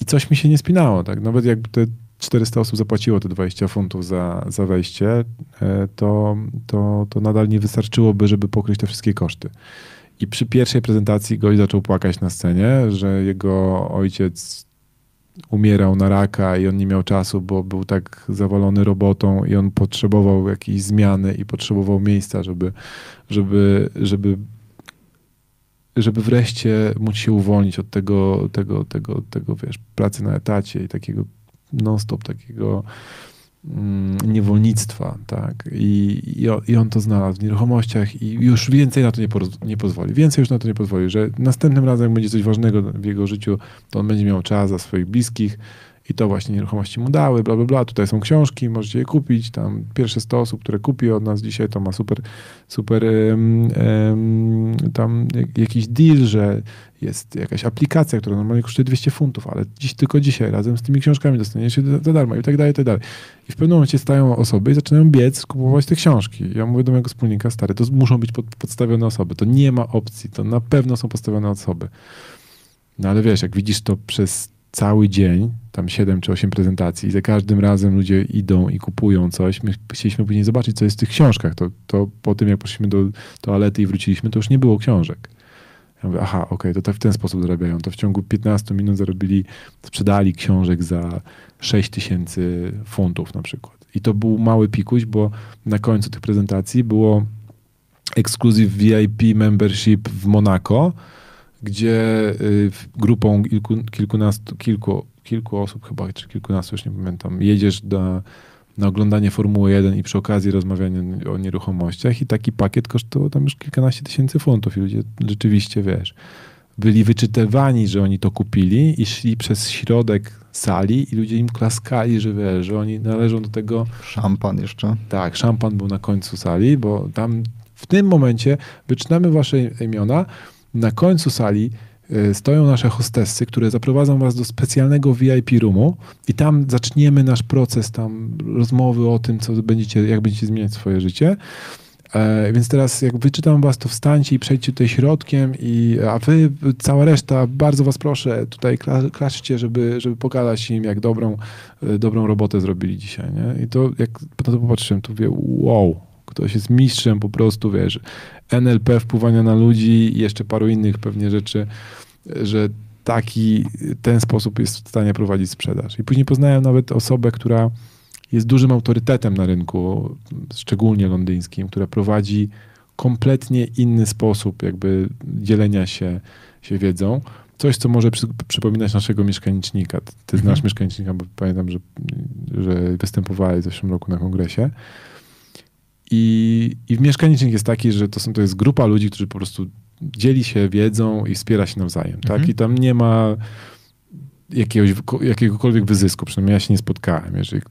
I coś mi się nie spinało, tak, nawet jakby te 400 osób zapłaciło te 20 funtów za, za wejście, e, to, to, to nadal nie wystarczyłoby, żeby pokryć te wszystkie koszty. I przy pierwszej prezentacji gość zaczął płakać na scenie, że jego ojciec umierał na raka i on nie miał czasu, bo był tak zawalony robotą i on potrzebował jakiejś zmiany i potrzebował miejsca, żeby, żeby, żeby, żeby wreszcie móc się uwolnić od tego, tego, tego, tego wiesz, pracy na etacie i takiego non-stop takiego mm, niewolnictwa, tak? I, i, on to znalazł w nieruchomościach i już więcej na to nie, nie pozwoli. Więcej już na to nie pozwoli, że następnym razem, jak będzie coś ważnego w jego życiu, to on będzie miał czas za swoich bliskich i to właśnie nieruchomości mu dały, bla, bla, bla. Tutaj są książki, możecie je kupić. Tam pierwsze 100 osób, które kupi od nas dzisiaj, to ma super, super em, em, tam jak- jakiś deal, że jest jakaś aplikacja, która normalnie kosztuje 200 funtów, ale dziś, tylko dzisiaj razem z tymi książkami dostaniesz się za darmo i tak dalej, i tak dalej. I w pewnym momencie stają osoby i zaczynają biec, kupować te książki. Ja mówię do mojego wspólnika, stary, to muszą być pod, podstawione osoby. To nie ma opcji. To na pewno są postawione osoby. No ale wiesz, jak widzisz to przez cały dzień, tam 7 czy 8 prezentacji, i za każdym razem ludzie idą i kupują coś. My chcieliśmy później zobaczyć, co jest w tych książkach. To, to po tym, jak poszliśmy do toalety i wróciliśmy, to już nie było książek. Ja mówię, aha, okej, to tak w ten sposób zarabiają. To w ciągu 15 minut zarobili, sprzedali książek za 6 tysięcy funtów na przykład. I to był mały pikuś, bo na końcu tych prezentacji było Exclusive VIP Membership w Monako, gdzie y, grupą kilku, kilkunastu, kilku, kilku osób chyba, czy kilkunastu, już nie pamiętam, jedziesz na, na oglądanie Formuły 1 i przy okazji rozmawianie o nieruchomościach i taki pakiet kosztował tam już kilkanaście tysięcy funtów i ludzie rzeczywiście, wiesz, byli wyczytywani, że oni to kupili i szli przez środek sali i ludzie im klaskali, że wiesz, że oni należą do tego Szampan jeszcze. tak, szampan był na końcu sali, bo tam w tym momencie wyczytamy wasze imiona. Na końcu sali y, stoją nasze hostessy, które zaprowadzą was do specjalnego VIP roomu i tam zaczniemy nasz proces tam rozmowy o tym, co będziecie, jak będziecie zmieniać swoje życie. E, więc teraz jak wyczytam was, to wstańcie i przejdźcie tutaj środkiem, i, a wy, cała reszta, bardzo was proszę, tutaj kla, klaszczcie, żeby, żeby pokazać im, jak dobrą, e, dobrą robotę zrobili dzisiaj. Nie? I to jak na to popatrzyłem, to wie, wow, ktoś jest mistrzem po prostu, wiesz, NLP, wpływania na ludzi i jeszcze paru innych pewnie rzeczy, że taki, ten sposób jest w stanie prowadzić sprzedaż. I później poznałem nawet osobę, która jest dużym autorytetem na rynku, szczególnie londyńskim, która prowadzi kompletnie inny sposób jakby dzielenia się, się wiedzą. Coś, co może przy, przypominać naszego mieszkanicznika. Ty, ty znasz mhm. mieszkanicznika, bo pamiętam, że, że występowałeś w zeszłym roku na kongresie. I, I mieszkanicznik jest taki, że to, są, to jest grupa ludzi, którzy po prostu dzieli się wiedzą i wspiera się nawzajem. Tak? Mhm. I tam nie ma jakiegoś, jakiegokolwiek wyzysku. Przynajmniej ja się nie spotkałem. Jeżeli,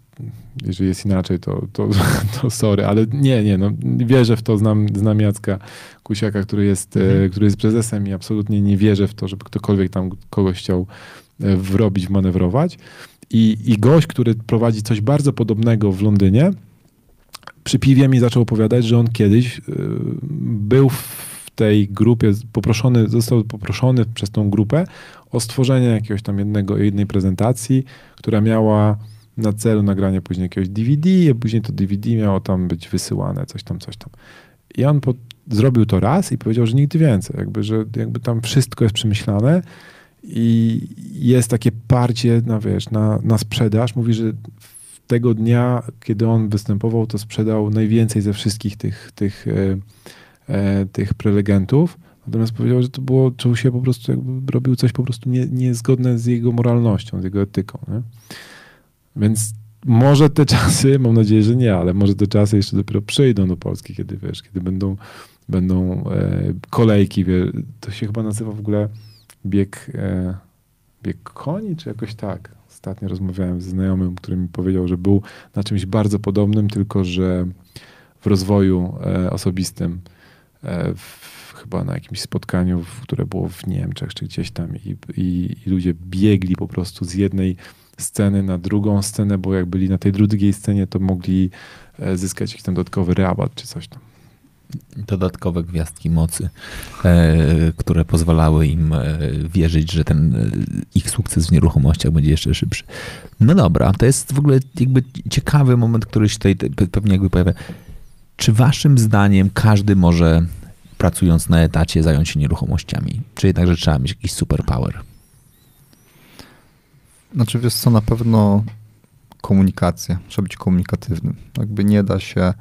jeżeli jest inaczej, to, to, to sorry, ale nie, nie, no, wierzę w to. Znam, znam Jacka Kusiaka, który jest, e, mhm. który jest prezesem i absolutnie nie wierzę w to, żeby ktokolwiek tam kogoś chciał e, wrobić, wmanewrować. I, I gość, który prowadzi coś bardzo podobnego w Londynie, przy piwie mi zaczął opowiadać, że on kiedyś y, był w tej grupie, poproszony, został poproszony przez tą grupę o stworzenie jakiegoś tam jednego, jednej prezentacji, która miała na celu nagranie później jakiegoś DVD, a później to DVD miało tam być wysyłane, coś tam, coś tam. I on po, zrobił to raz i powiedział, że nigdy więcej, jakby, że jakby tam wszystko jest przemyślane i jest takie parcie na, wiesz, na, na sprzedaż. Mówi, że tego dnia, kiedy on występował, to sprzedał najwięcej ze wszystkich tych, tych, e, e, tych prelegentów. Natomiast powiedział, że to było, czuł się po prostu, jakby robił coś po prostu nie, niezgodne z jego moralnością, z jego etyką. Nie? Więc może te czasy, mam nadzieję, że nie, ale może te czasy jeszcze dopiero przyjdą do Polski, kiedy wiesz, kiedy będą, będą e, kolejki, to się chyba nazywa w ogóle bieg, e, bieg koni, czy jakoś tak. Ostatnio rozmawiałem z znajomym, który mi powiedział, że był na czymś bardzo podobnym, tylko że w rozwoju e, osobistym, e, w, chyba na jakimś spotkaniu, które było w Niemczech czy gdzieś tam i, i, i ludzie biegli po prostu z jednej sceny na drugą scenę, bo jak byli na tej drugiej scenie, to mogli e, zyskać jakiś ten dodatkowy rabat czy coś tam dodatkowe gwiazdki mocy, e, które pozwalały im e, wierzyć, że ten e, ich sukces w nieruchomościach będzie jeszcze szybszy. No dobra, to jest w ogóle jakby ciekawy moment, który się tutaj pewnie jakby pojawia. Czy waszym zdaniem każdy może pracując na etacie zająć się nieruchomościami? Czy jednakże trzeba mieć jakiś superpower? Znaczy wiesz co, na pewno komunikacja. Trzeba być komunikatywnym. Jakby nie da się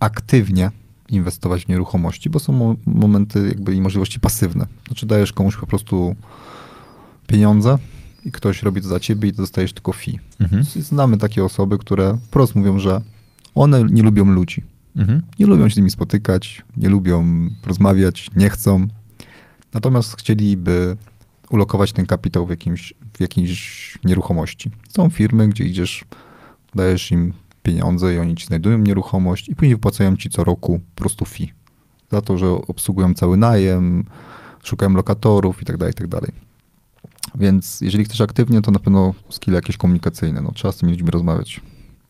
aktywnie inwestować w nieruchomości, bo są momenty jakby i możliwości pasywne. Znaczy dajesz komuś po prostu pieniądze i ktoś robi to za ciebie i dostajesz tylko fee. Mhm. Znamy takie osoby, które wprost mówią, że one nie lubią ludzi. Mhm. Nie lubią się z nimi spotykać, nie lubią rozmawiać, nie chcą. Natomiast chcieliby ulokować ten kapitał w, jakimś, w jakiejś nieruchomości. Są firmy, gdzie idziesz, dajesz im pieniądze i oni ci znajdują nieruchomość i później wypłacają ci co roku po prostu fee. Za to, że obsługują cały najem, szukają lokatorów i tak dalej, i tak dalej. Więc jeżeli chcesz aktywnie, to na pewno skille jakieś komunikacyjne. No, trzeba z tymi ludźmi rozmawiać.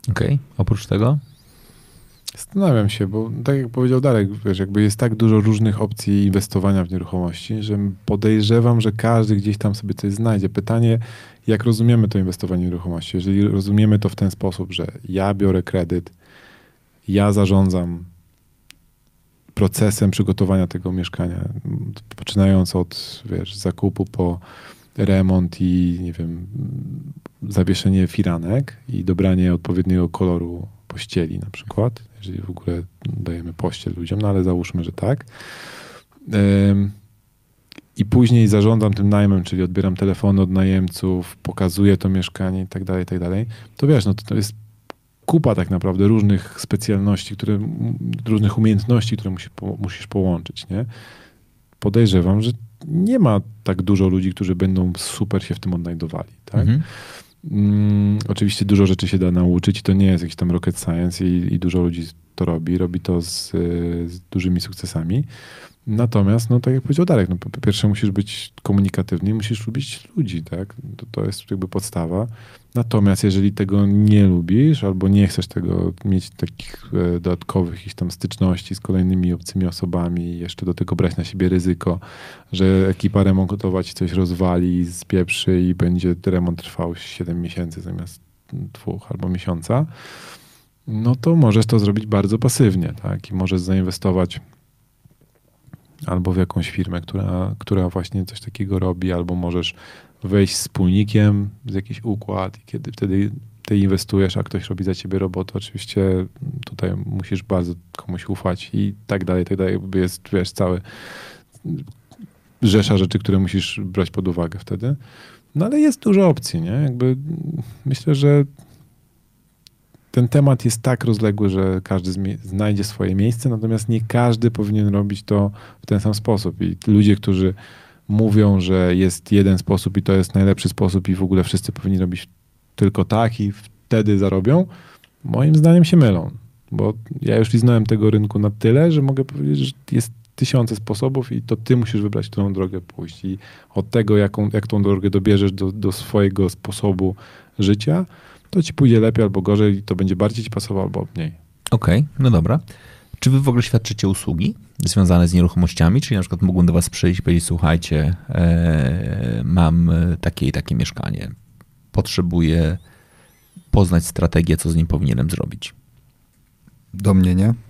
Okej, okay. oprócz tego? Zastanawiam się, bo tak jak powiedział Darek, wiesz, jakby jest tak dużo różnych opcji inwestowania w nieruchomości, że podejrzewam, że każdy gdzieś tam sobie coś znajdzie. Pytanie, jak rozumiemy to inwestowanie w nieruchomości? Jeżeli rozumiemy to w ten sposób, że ja biorę kredyt, ja zarządzam procesem przygotowania tego mieszkania, poczynając od wiesz, zakupu po remont i nie wiem, zawieszenie firanek i dobranie odpowiedniego koloru pościeli na przykład, jeżeli w ogóle dajemy pościel ludziom, no ale załóżmy, że tak. I później zarządzam tym najmem, czyli odbieram telefony od najemców, pokazuję to mieszkanie i tak dalej, i tak dalej. To wiesz, no to, to jest kupa tak naprawdę różnych specjalności, które, różnych umiejętności, które musi, po, musisz połączyć, nie? Podejrzewam, że nie ma tak dużo ludzi, którzy będą super się w tym odnajdowali, tak? Mhm. Mm, oczywiście dużo rzeczy się da nauczyć i to nie jest jakiś tam rocket science i, i dużo ludzi to robi. Robi to z, z dużymi sukcesami. Natomiast, no tak jak powiedział Darek, no, po pierwsze musisz być komunikatywny i musisz lubić ludzi, tak? To, to jest jakby podstawa. Natomiast jeżeli tego nie lubisz albo nie chcesz tego mieć takich e, dodatkowych jakichś tam styczności z kolejnymi obcymi osobami jeszcze do tego brać na siebie ryzyko, że ekipa remontowa ci coś rozwali, spieprzy i będzie remont trwał 7 miesięcy zamiast dwóch albo miesiąca, no to możesz to zrobić bardzo pasywnie, tak? I możesz zainwestować albo w jakąś firmę, która, która właśnie coś takiego robi, albo możesz wejść z wspólnikiem z jakiś układ i kiedy wtedy ty inwestujesz, a ktoś robi za ciebie robotę, oczywiście tutaj musisz bardzo komuś ufać i tak dalej, tak dalej. Jest, wiesz, cały rzesza rzeczy, które musisz brać pod uwagę wtedy. No ale jest dużo opcji, nie? Jakby myślę, że ten temat jest tak rozległy, że każdy znajdzie swoje miejsce, natomiast nie każdy powinien robić to w ten sam sposób. I ludzie, którzy mówią, że jest jeden sposób i to jest najlepszy sposób i w ogóle wszyscy powinni robić tylko tak i wtedy zarobią, moim zdaniem się mylą. Bo ja już liznąłem tego rynku na tyle, że mogę powiedzieć, że jest tysiące sposobów i to ty musisz wybrać, którą drogę pójść. I od tego, jaką, jak tą drogę dobierzesz do, do swojego sposobu życia, to ci pójdzie lepiej albo gorzej i to będzie bardziej ci pasowało albo mniej. Okej, no dobra. Czy wy w ogóle świadczycie usługi związane z nieruchomościami? Czyli na przykład mógłbym do was przyjść i powiedzieć, słuchajcie, e, mam e, takie i takie mieszkanie. Potrzebuję poznać strategię, co z nim powinienem zrobić. Do mnie nie.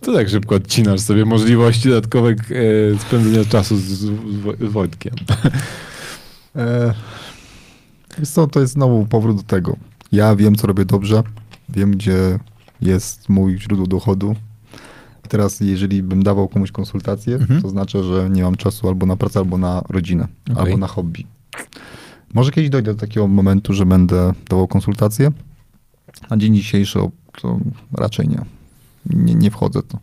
To tak szybko odcinasz sobie możliwości dodatkowych e, spędzenia czasu z, z, z Wojtkiem. E, co, to jest znowu powrót do tego. Ja wiem, co robię dobrze, wiem, gdzie jest mój źródło dochodu. I teraz, jeżeli bym dawał komuś konsultację, Mhm. to znaczy, że nie mam czasu albo na pracę, albo na rodzinę, Okej. albo na hobby. Może kiedyś dojdę do takiego momentu, że będę dawał konsultacje. Na dzień dzisiejszy to raczej nie. Nie, nie wchodzę to.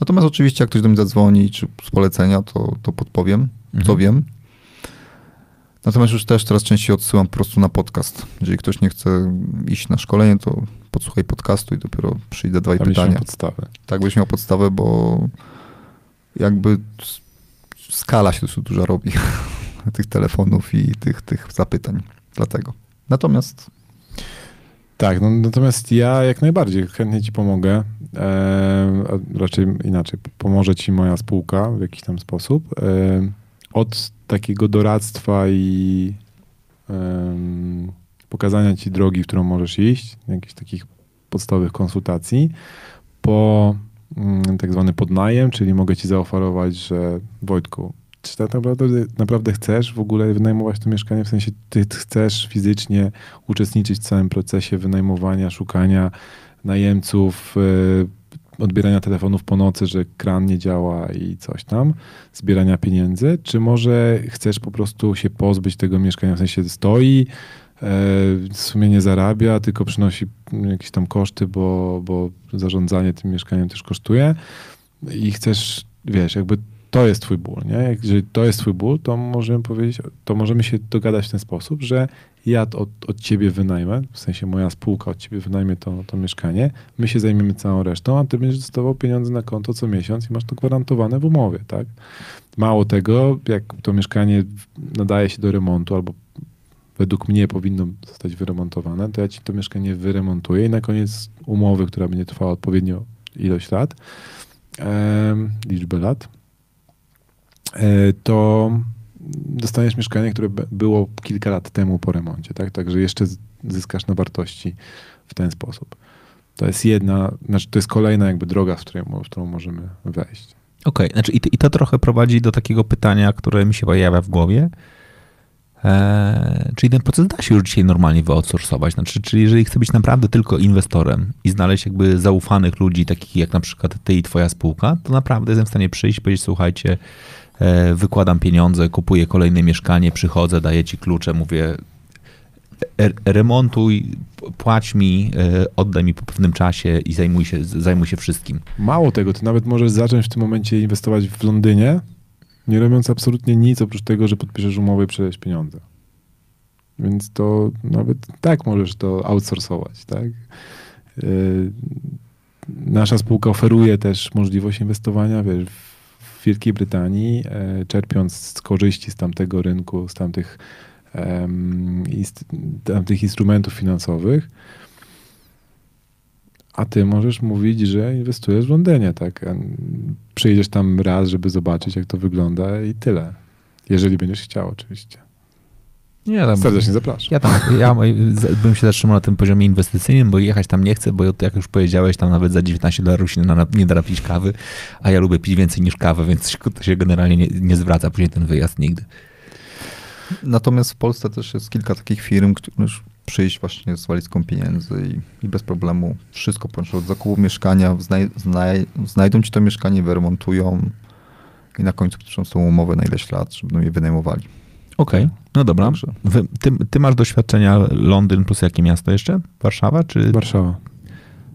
Natomiast oczywiście, jak ktoś do mnie zadzwoni, czy z polecenia, to, to podpowiem, co Mhm. wiem. Natomiast już też teraz częściej odsyłam po prostu na podcast. Jeżeli ktoś nie chce iść na szkolenie, to podsłuchaj podcastu i dopiero przyjdę dwa Tam pytania. pytania. podstawę. Tak byś miał podstawę, bo jakby skala się dosyć duża robi tych telefonów i tych, tych zapytań. Dlatego. Natomiast Tak, no, natomiast ja jak najbardziej chętnie ci pomogę. E, raczej inaczej, pomoże ci moja spółka w jakiś tam sposób. E, od takiego doradztwa i em, pokazania ci drogi, w którą możesz iść, jakichś takich podstawowych konsultacji, po mm, tak zwany podnajem, czyli mogę ci zaoferować, że Wojtku, czy tak naprawdę, naprawdę chcesz w ogóle wynajmować to mieszkanie? W sensie ty chcesz fizycznie uczestniczyć w całym procesie wynajmowania, szukania najemców, y, odbierania telefonów po nocy, że kran nie działa i coś tam, zbierania pieniędzy, czy może chcesz po prostu się pozbyć tego mieszkania, w sensie stoi, e, w sumie nie zarabia, tylko przynosi jakieś tam koszty, bo, bo zarządzanie tym mieszkaniem też kosztuje. I chcesz, wiesz, jakby to jest twój ból, nie? Jak- Jeżeli to jest twój ból, to możemy powiedzieć, to możemy się dogadać w ten sposób, że ja od, od ciebie wynajmę, w sensie moja spółka od ciebie wynajmie to, to mieszkanie, my się zajmiemy całą resztą, a ty będziesz dostawał pieniądze na konto co miesiąc i masz to gwarantowane w umowie, tak? Mało tego, jak to mieszkanie nadaje się do remontu albo według mnie powinno zostać wyremontowane, to ja ci to mieszkanie wyremontuję i na koniec umowy, która będzie trwała odpowiednio ilość lat, em, liczbę lat, e, to dostaniesz mieszkanie, które było kilka lat temu po remoncie, tak? Także jeszcze zyskasz na wartości w ten sposób. To jest jedna, znaczy to jest kolejna jakby droga, w, której, w którą możemy wejść. Okej, znaczy i, i to trochę prowadzi do takiego pytania, które mi się pojawia w głowie. Eee, czyli ten proces da się już dzisiaj normalnie wyoutsourcować. Znaczy, czyli jeżeli chcę być naprawdę tylko inwestorem i znaleźć jakby zaufanych ludzi, takich jak na przykład ty i twoja spółka, to naprawdę jestem w stanie przyjść i powiedzieć, słuchajcie, e, wykładam pieniądze, kupuję kolejne mieszkanie, przychodzę, daję ci klucze, mówię e- remontuj, płać mi, e, oddaj mi po pewnym czasie i zajmuj się, zajmuj się wszystkim. Mało tego, ty nawet możesz zacząć w tym momencie inwestować w Londynie, nie robiąc absolutnie nic oprócz tego, że podpiszesz umowę i przelejesz pieniądze. Więc to nawet tak możesz to outsourcować, tak? Yy, nasza spółka oferuje też możliwość inwestowania wiesz, w Wielkiej Brytanii, e, czerpiąc z korzyści z tamtego rynku, z tamtych, tamtych instrumentów finansowych. A ty możesz mówić, że inwestujesz w Londynie, tak? A Przyjedziesz tam raz, żeby zobaczyć, jak to wygląda i tyle. Jeżeli będziesz chciał, oczywiście. Nie, tam, Serdecznie zapraszam. ja tam, ja bym się zatrzymał na tym poziomie inwestycyjnym, bo jechać tam nie chcę, bo jak już powiedziałeś, tam nawet za 19 dolarów się na, nie da napić kawy, a ja lubię pić więcej niż kawę, więc się- to się generalnie nie, nie zwraca później ten wyjazd nigdy. Natomiast w Polsce też jest kilka takich firm, które już przyjść właśnie z walizką pieniędzy i, i bez problemu wszystko połączą od zakupu mieszkania, znaj, znaj, znajdą ci to mieszkanie, wyremontują i na końcu podpiszą z tą umowę na ileś lat, żeby je wynajmowali. Okej, no dobra. Wy, ty, ty masz doświadczenia Londyn plus jakie miasto jeszcze? Warszawa? Czy, Warszawa.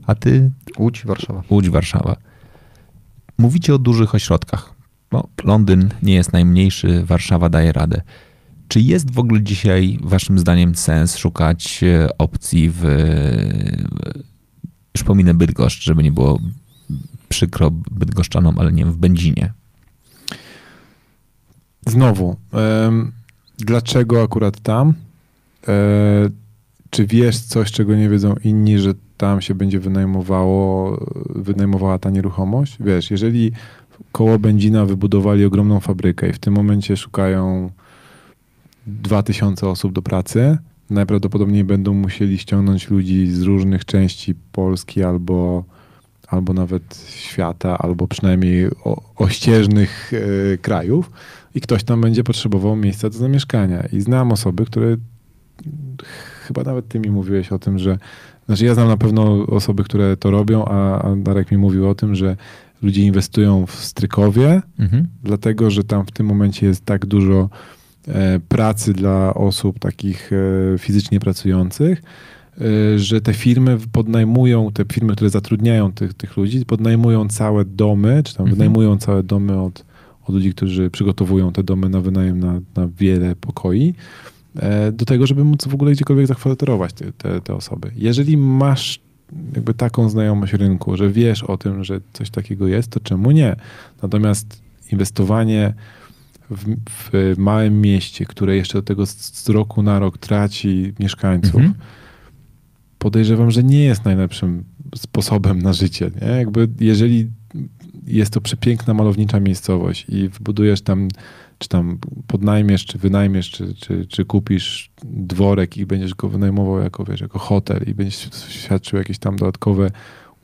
a ty Łódź, Warszawa. Łódź, Warszawa. Mówicie o dużych ośrodkach. No, Londyn nie jest najmniejszy, Warszawa daje radę. Czy jest w ogóle dzisiaj, waszym zdaniem, sens szukać e, opcji w. Już pominę Bydgoszcz, żeby nie było przykro bydgoszczanom, ale nie wiem, w Będzinie. Znowu, dlaczego akurat tam? E, czy wiesz coś, czego nie wiedzą inni, że tam się będzie wynajmowało, wynajmowała ta nieruchomość? Wiesz, jeżeli koło Będzina wybudowali ogromną fabrykę i w tym momencie szukają 2000 osób do pracy, najprawdopodobniej będą musieli ściągnąć ludzi z różnych części Polski albo, albo nawet świata, albo przynajmniej o, ościeżnych e, krajów i ktoś tam będzie potrzebował miejsca do zamieszkania. I znam osoby, które chyba nawet ty mi mówiłeś o tym, że znaczy ja znam na pewno osoby, które to robią, a, a Darek mi mówił o tym, że ludzie inwestują w Strykowie, Mhm. dlatego że tam w tym momencie jest tak dużo e, pracy dla osób takich e, fizycznie pracujących, że te firmy podnajmują, te firmy, które zatrudniają tych, tych ludzi, podnajmują całe domy, czy tam Mhm. wynajmują całe domy od, od ludzi, którzy przygotowują te domy na wynajem na, na wiele pokoi, e, do tego, żeby móc w ogóle gdziekolwiek zakwaterować te, te, te osoby. Jeżeli masz jakby taką znajomość rynku, że wiesz o tym, że coś takiego jest, to czemu nie? Natomiast inwestowanie w, w małym mieście, które jeszcze do tego z, z roku na rok traci mieszkańców, Mhm. Podejrzewam, że nie jest najlepszym sposobem na życie. Nie? Jakby jeżeli jest to przepiękna, malownicza miejscowość i wbudujesz tam, czy tam podnajmiesz, czy wynajmiesz, czy, czy, czy kupisz dworek i będziesz go wynajmował jako, wiesz, jako hotel i będziesz świadczył jakieś tam dodatkowe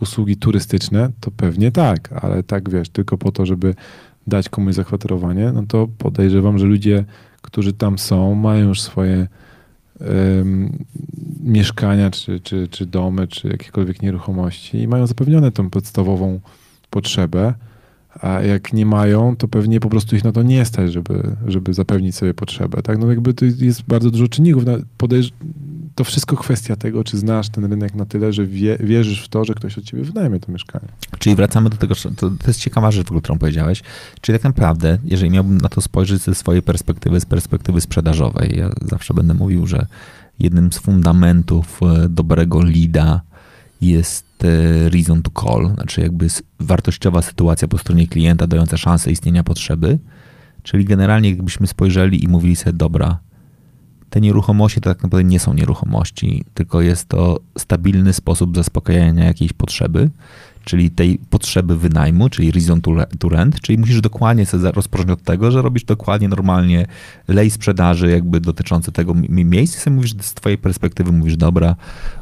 usługi turystyczne, to pewnie tak, ale tak, wiesz, tylko po to, żeby dać komuś zakwaterowanie, no to podejrzewam, że ludzie, którzy tam są, mają już swoje mieszkania, czy, czy, czy domy, czy jakiekolwiek nieruchomości i mają zapewnione tą podstawową potrzebę, a jak nie mają, to pewnie po prostu ich na to nie stać, żeby, żeby zapewnić sobie potrzebę. Tak? No jakby to jest bardzo dużo czynników. Podejrz- to wszystko kwestia tego, czy znasz ten rynek na tyle, że wie, wierzysz w to, że ktoś od ciebie wynajmie to mieszkanie. Czyli wracamy do tego, to, to jest ciekawa rzecz, którą powiedziałeś. Czyli tak naprawdę, jeżeli miałbym na to spojrzeć ze swojej perspektywy, z perspektywy sprzedażowej, ja zawsze będę mówił, że jednym z fundamentów e, dobrego leada jest e, reason to call, znaczy jakby wartościowa sytuacja po stronie klienta dająca szansę istnienia potrzeby. Czyli generalnie jakbyśmy spojrzeli i mówili sobie, dobra, te nieruchomości to tak naprawdę nie są nieruchomości, tylko jest to stabilny sposób zaspokajania jakiejś potrzeby, czyli tej potrzeby wynajmu, czyli reason to re- to rent, czyli musisz dokładnie sobie rozpocząć od tego, że robisz dokładnie normalnie lej sprzedaży jakby dotyczący tego mi- miejsca sobie mówisz z twojej perspektywy, mówisz dobra,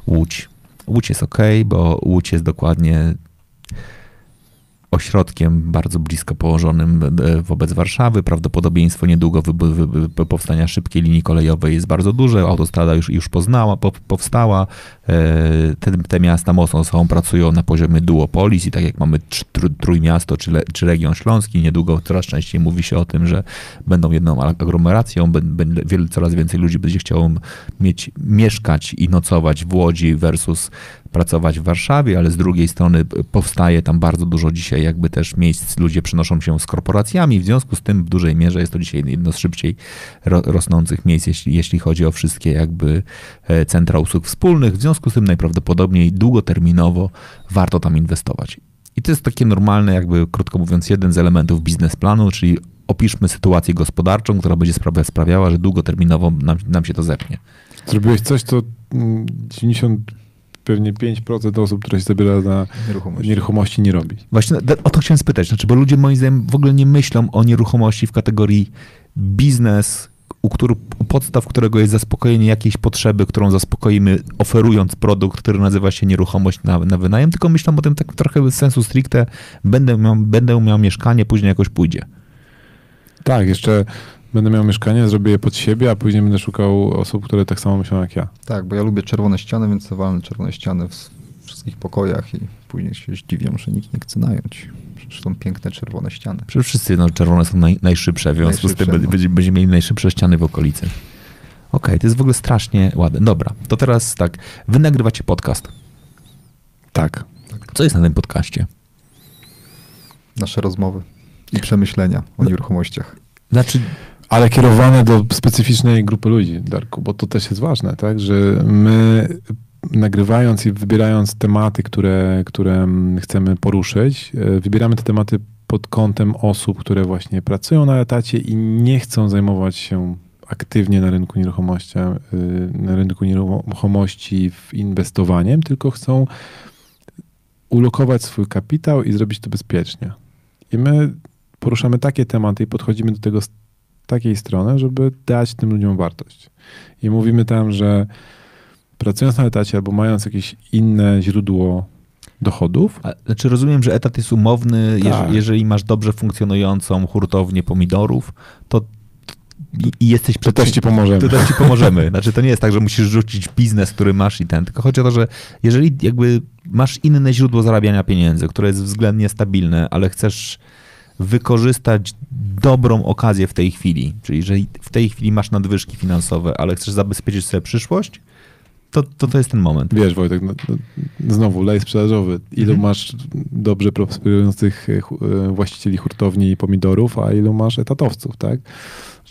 Łódź. Łódź jest ok, bo Łódź jest dokładnie ośrodkiem bardzo blisko położonym e, wobec Warszawy. Prawdopodobieństwo niedługo wy- wy- powstania szybkiej linii kolejowej jest bardzo duże. Autostrada już, już poznała, po, powstała. E, Te, te miasta mocno sobą pracują na poziomie duopolis i tak jak mamy tr- tr- Trójmiasto czy, le, czy region śląski, niedługo coraz częściej mówi się o tym, że będą jedną aglomeracją, bę- będzie coraz więcej ludzi będzie chciało mieć, mieszkać i nocować w Łodzi versus pracować w Warszawie, ale z drugiej strony powstaje tam bardzo dużo dzisiaj jakby też miejsc, ludzie przenoszą się z korporacjami, w związku z tym w dużej mierze jest to dzisiaj jedno z szybciej ro, rosnących miejsc, jeśli, jeśli chodzi o wszystkie jakby e, centra usług wspólnych, w związku z tym najprawdopodobniej długoterminowo warto tam inwestować. I to jest takie normalne, jakby krótko mówiąc, jeden z elementów biznesplanu, czyli opiszmy sytuację gospodarczą, która będzie sprawiała, że długoterminowo nam, nam się to zepnie. Zrobiłeś coś, co 90 mm, pewnie 5% osób, które się zabiera na nieruchomości. nieruchomości nie robi. Właśnie o to chciałem spytać, znaczy, bo ludzie moim zdaniem w ogóle nie myślą o nieruchomości w kategorii biznes, u, który, u podstaw którego jest zaspokojenie jakiejś potrzeby, którą zaspokoimy oferując produkt, który nazywa się nieruchomość na, na wynajem, tylko myślą o tym tak trochę sensu stricte, będę miał, będę miał mieszkanie, później jakoś pójdzie. Tak, jeszcze będę miał mieszkanie, zrobię je pod siebie, a później będę szukał osób, które tak samo myślą jak ja. Tak, bo ja lubię czerwone ściany, więc walę czerwone ściany w wszystkich pokojach i później się zdziwiam, że nikt nie chce nająć. Przecież są piękne czerwone ściany. Przecież wszyscy no, czerwone są naj, najszybsze, w związku z tym no. będziemy będzie mieli najszybsze ściany w okolicy. Okej, okay, to jest w ogóle strasznie ładne. Dobra, to teraz tak, wy nagrywacie podcast. Tak. Co jest na tym podcaście? Nasze rozmowy i przemyślenia o no, nieruchomościach. Znaczy, ale kierowane do specyficznej grupy ludzi, Darku, bo to też jest ważne, tak, że my nagrywając i wybierając tematy, które, które chcemy poruszyć, e, wybieramy te tematy pod kątem osób, które właśnie pracują na etacie i nie chcą zajmować się aktywnie na rynku nieruchomości, e, na rynku nieruchomości w inwestowaniem, tylko chcą ulokować swój kapitał i zrobić to bezpiecznie. I my poruszamy takie tematy i podchodzimy do tego takiej strony, żeby dać tym ludziom wartość. I mówimy tam, że pracując na etacie albo mając jakieś inne źródło dochodów. A, znaczy rozumiem, że etat jest umowny, tak. jeżeli, jeżeli, masz dobrze funkcjonującą hurtownię pomidorów, to i jesteś przed... To też ci pomożemy. To też ci pomożemy. Znaczy to nie jest tak, że musisz rzucić biznes, który masz i ten, tylko chodzi o to, że jeżeli jakby masz inne źródło zarabiania pieniędzy, które jest względnie stabilne, ale chcesz wykorzystać dobrą okazję w tej chwili, czyli jeżeli w tej chwili masz nadwyżki finansowe, ale chcesz zabezpieczyć sobie przyszłość, to, to, to jest ten moment. Wiesz, Wojtek, no, no, znowu lej sprzedażowy. Ilu mhm. masz dobrze prosperujących e, e, właścicieli hurtowni i pomidorów, a ilu masz etatowców, tak?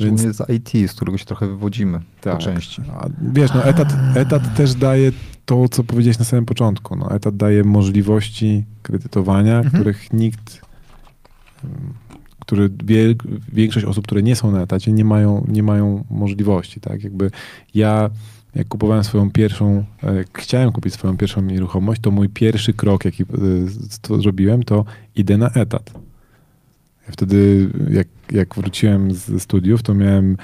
Więc z IT, z którego się trochę wywodzimy tak. po części. A, wiesz, no etat, etat też daje to, co powiedziałeś na samym początku. No, etat daje możliwości kredytowania, mhm. których nikt który większość osób, które nie są na etacie, nie mają, nie mają możliwości, tak? Jakby ja, jak kupowałem swoją pierwszą, jak chciałem kupić swoją pierwszą nieruchomość, to mój pierwszy krok, jaki to zrobiłem, to idę na etat. Ja wtedy, jak, jak wróciłem ze studiów, to miałem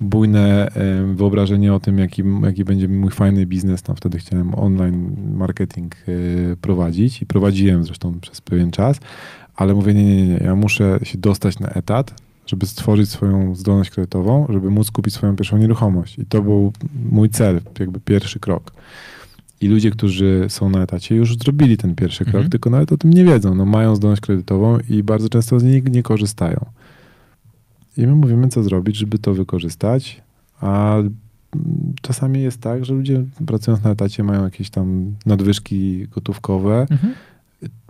bujne wyobrażenie o tym, jaki, jaki będzie mój fajny biznes. Tam wtedy chciałem online marketing e, prowadzić i prowadziłem zresztą przez pewien czas, ale mówię, nie, nie, nie, ja muszę się dostać na etat, żeby stworzyć swoją zdolność kredytową, żeby móc kupić swoją pierwszą nieruchomość. I to był mój cel, jakby pierwszy krok. I ludzie, którzy są na etacie, już zrobili ten pierwszy krok, mhm. tylko nawet o tym nie wiedzą. No, mają zdolność kredytową i bardzo często z niej nie korzystają. I my mówimy, co zrobić, żeby to wykorzystać, a czasami jest tak, że ludzie pracując na etacie mają jakieś tam nadwyżki gotówkowe, mhm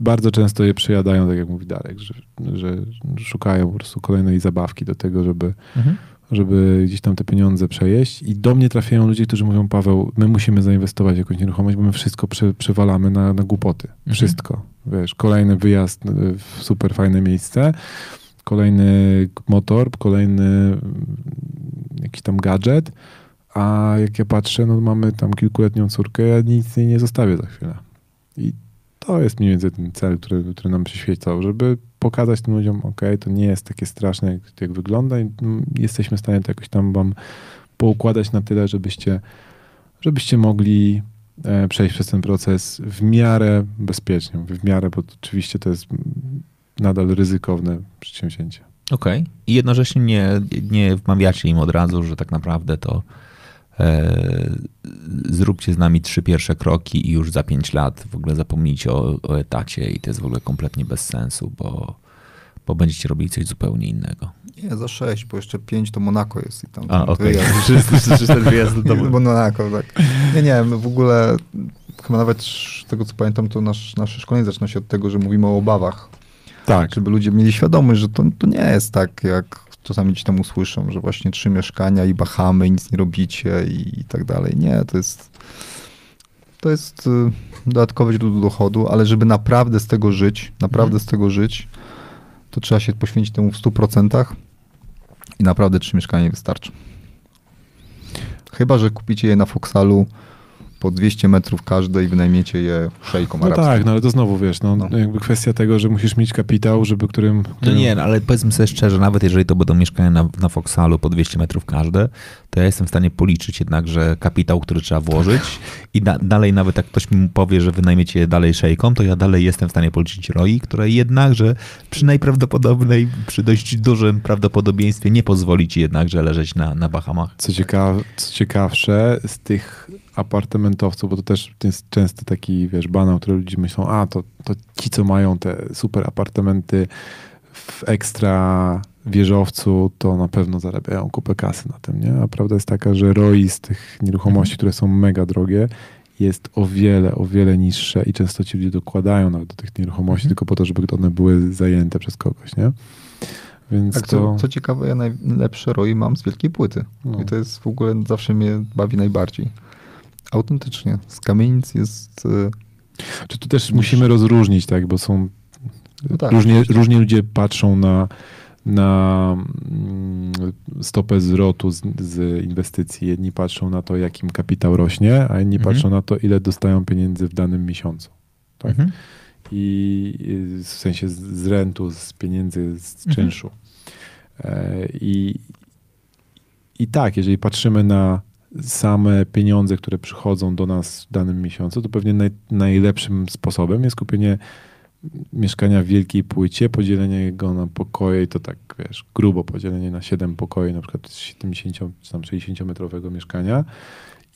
bardzo często je przejadają, tak jak mówi Darek, że, że szukają po prostu kolejnej zabawki do tego, żeby, mhm. żeby gdzieś tam te pieniądze przejeść. I do mnie trafiają ludzie, którzy mówią, Paweł, my musimy zainwestować w jakąś nieruchomość, bo my wszystko prze, przewalamy na, na głupoty. Mhm. Wszystko. Wiesz, kolejny wyjazd w super fajne miejsce, kolejny motor, kolejny mm, jakiś tam gadżet, a jak ja patrzę, no mamy tam kilkuletnią córkę, ja nic jej nie zostawię za chwilę. I to jest mniej więcej ten cel, który, który nam przyświecał, żeby pokazać tym ludziom, ok, to nie jest takie straszne, jak, jak wygląda i jesteśmy w stanie to jakoś tam wam poukładać na tyle, żebyście, żebyście mogli e, przejść przez ten proces w miarę bezpiecznie. W miarę, bo oczywiście to jest nadal ryzykowne przedsięwzięcie. Okej. Okay. I jednocześnie nie, nie wmawiacie im od razu, że tak naprawdę to zróbcie z nami trzy pierwsze kroki i już za pięć lat w ogóle zapomnijcie o, o etacie i to jest w ogóle kompletnie bez sensu, bo, bo będziecie robili coś zupełnie innego. Nie, za sześć, bo jeszcze pięć to Monako jest i tam. A, okej. Okay. Wyjazd do Monako, tak. Nie, nie, w ogóle chyba nawet z tego co pamiętam, to nasz, nasze szkolenie zaczyna się od tego, że mówimy o obawach. Tak. Żeby ludzie mieli świadomość, że to, to nie jest tak, jak czasami gdzieś tam usłyszą, że właśnie trzy mieszkania i Bahamy, nic nie robicie i, i tak dalej. Nie, to jest to jest y, dodatkowe źródło dochodu, ale żeby naprawdę z tego żyć, naprawdę Mhm. z tego żyć, to trzeba się poświęcić temu w 100% i naprawdę trzy mieszkania nie wystarczy. Chyba, że kupicie je na Foxalu po 200 metrów każde i wynajmiecie je szejkom No arabskim. tak, no ale to znowu wiesz, no, No. jakby kwestia tego, że musisz mieć kapitał, żeby którym... No którym... nie, no, ale powiedzmy sobie szczerze, nawet jeżeli to będą mieszkania na, na Foxalu po 200 metrów każde, to ja jestem w stanie policzyć jednak, że kapitał, który trzeba włożyć i da, dalej nawet jak ktoś mi powie, że wynajmiecie je dalej szejkom, to ja dalej jestem w stanie policzyć ROI, które jednakże przy najprawdopodobniej, przy dość dużym prawdopodobieństwie nie pozwoli ci jednakże leżeć na, na Bahamach. Co, ciekaw, co ciekawsze, z tych apartamentowców, bo to też jest często taki, wiesz, banał, który ludzie myślą, a to, to ci, co mają te super apartamenty w ekstra wieżowcu, to na pewno zarabiają kupę kasy na tym, nie? A prawda jest taka, że ROI z tych nieruchomości, które są mega drogie, jest o wiele, o wiele niższe i często ci ludzie dokładają nawet do tych nieruchomości tylko po to, żeby one były zajęte przez kogoś, nie? Więc Tak, to... co, co ciekawe, ja najlepsze ROI mam z wielkiej płyty. No. I to jest w ogóle zawsze mnie bawi najbardziej. Autentycznie. Z kamienic jest... y, Czy tu też musimy rozróżnić, tak, bo są No tak, różnie, różnie ludzie patrzą na, na mm, stopę zwrotu z, z inwestycji. Jedni patrzą na to, jakim kapitał rośnie, a inni Mhm. patrzą na to, ile dostają pieniędzy w danym miesiącu. Tak? Mhm. I w sensie z, z rentu, z pieniędzy, z Mhm. czynszu. E, I, I tak, jeżeli patrzymy na same pieniądze, które przychodzą do nas w danym miesiącu, to pewnie naj, najlepszym sposobem jest kupienie mieszkania w wielkiej płycie, podzielenie go na pokoje i to tak, wiesz, grubo podzielenie na 7 pokoi, na przykład 70 czy tam 60 metrowego mieszkania.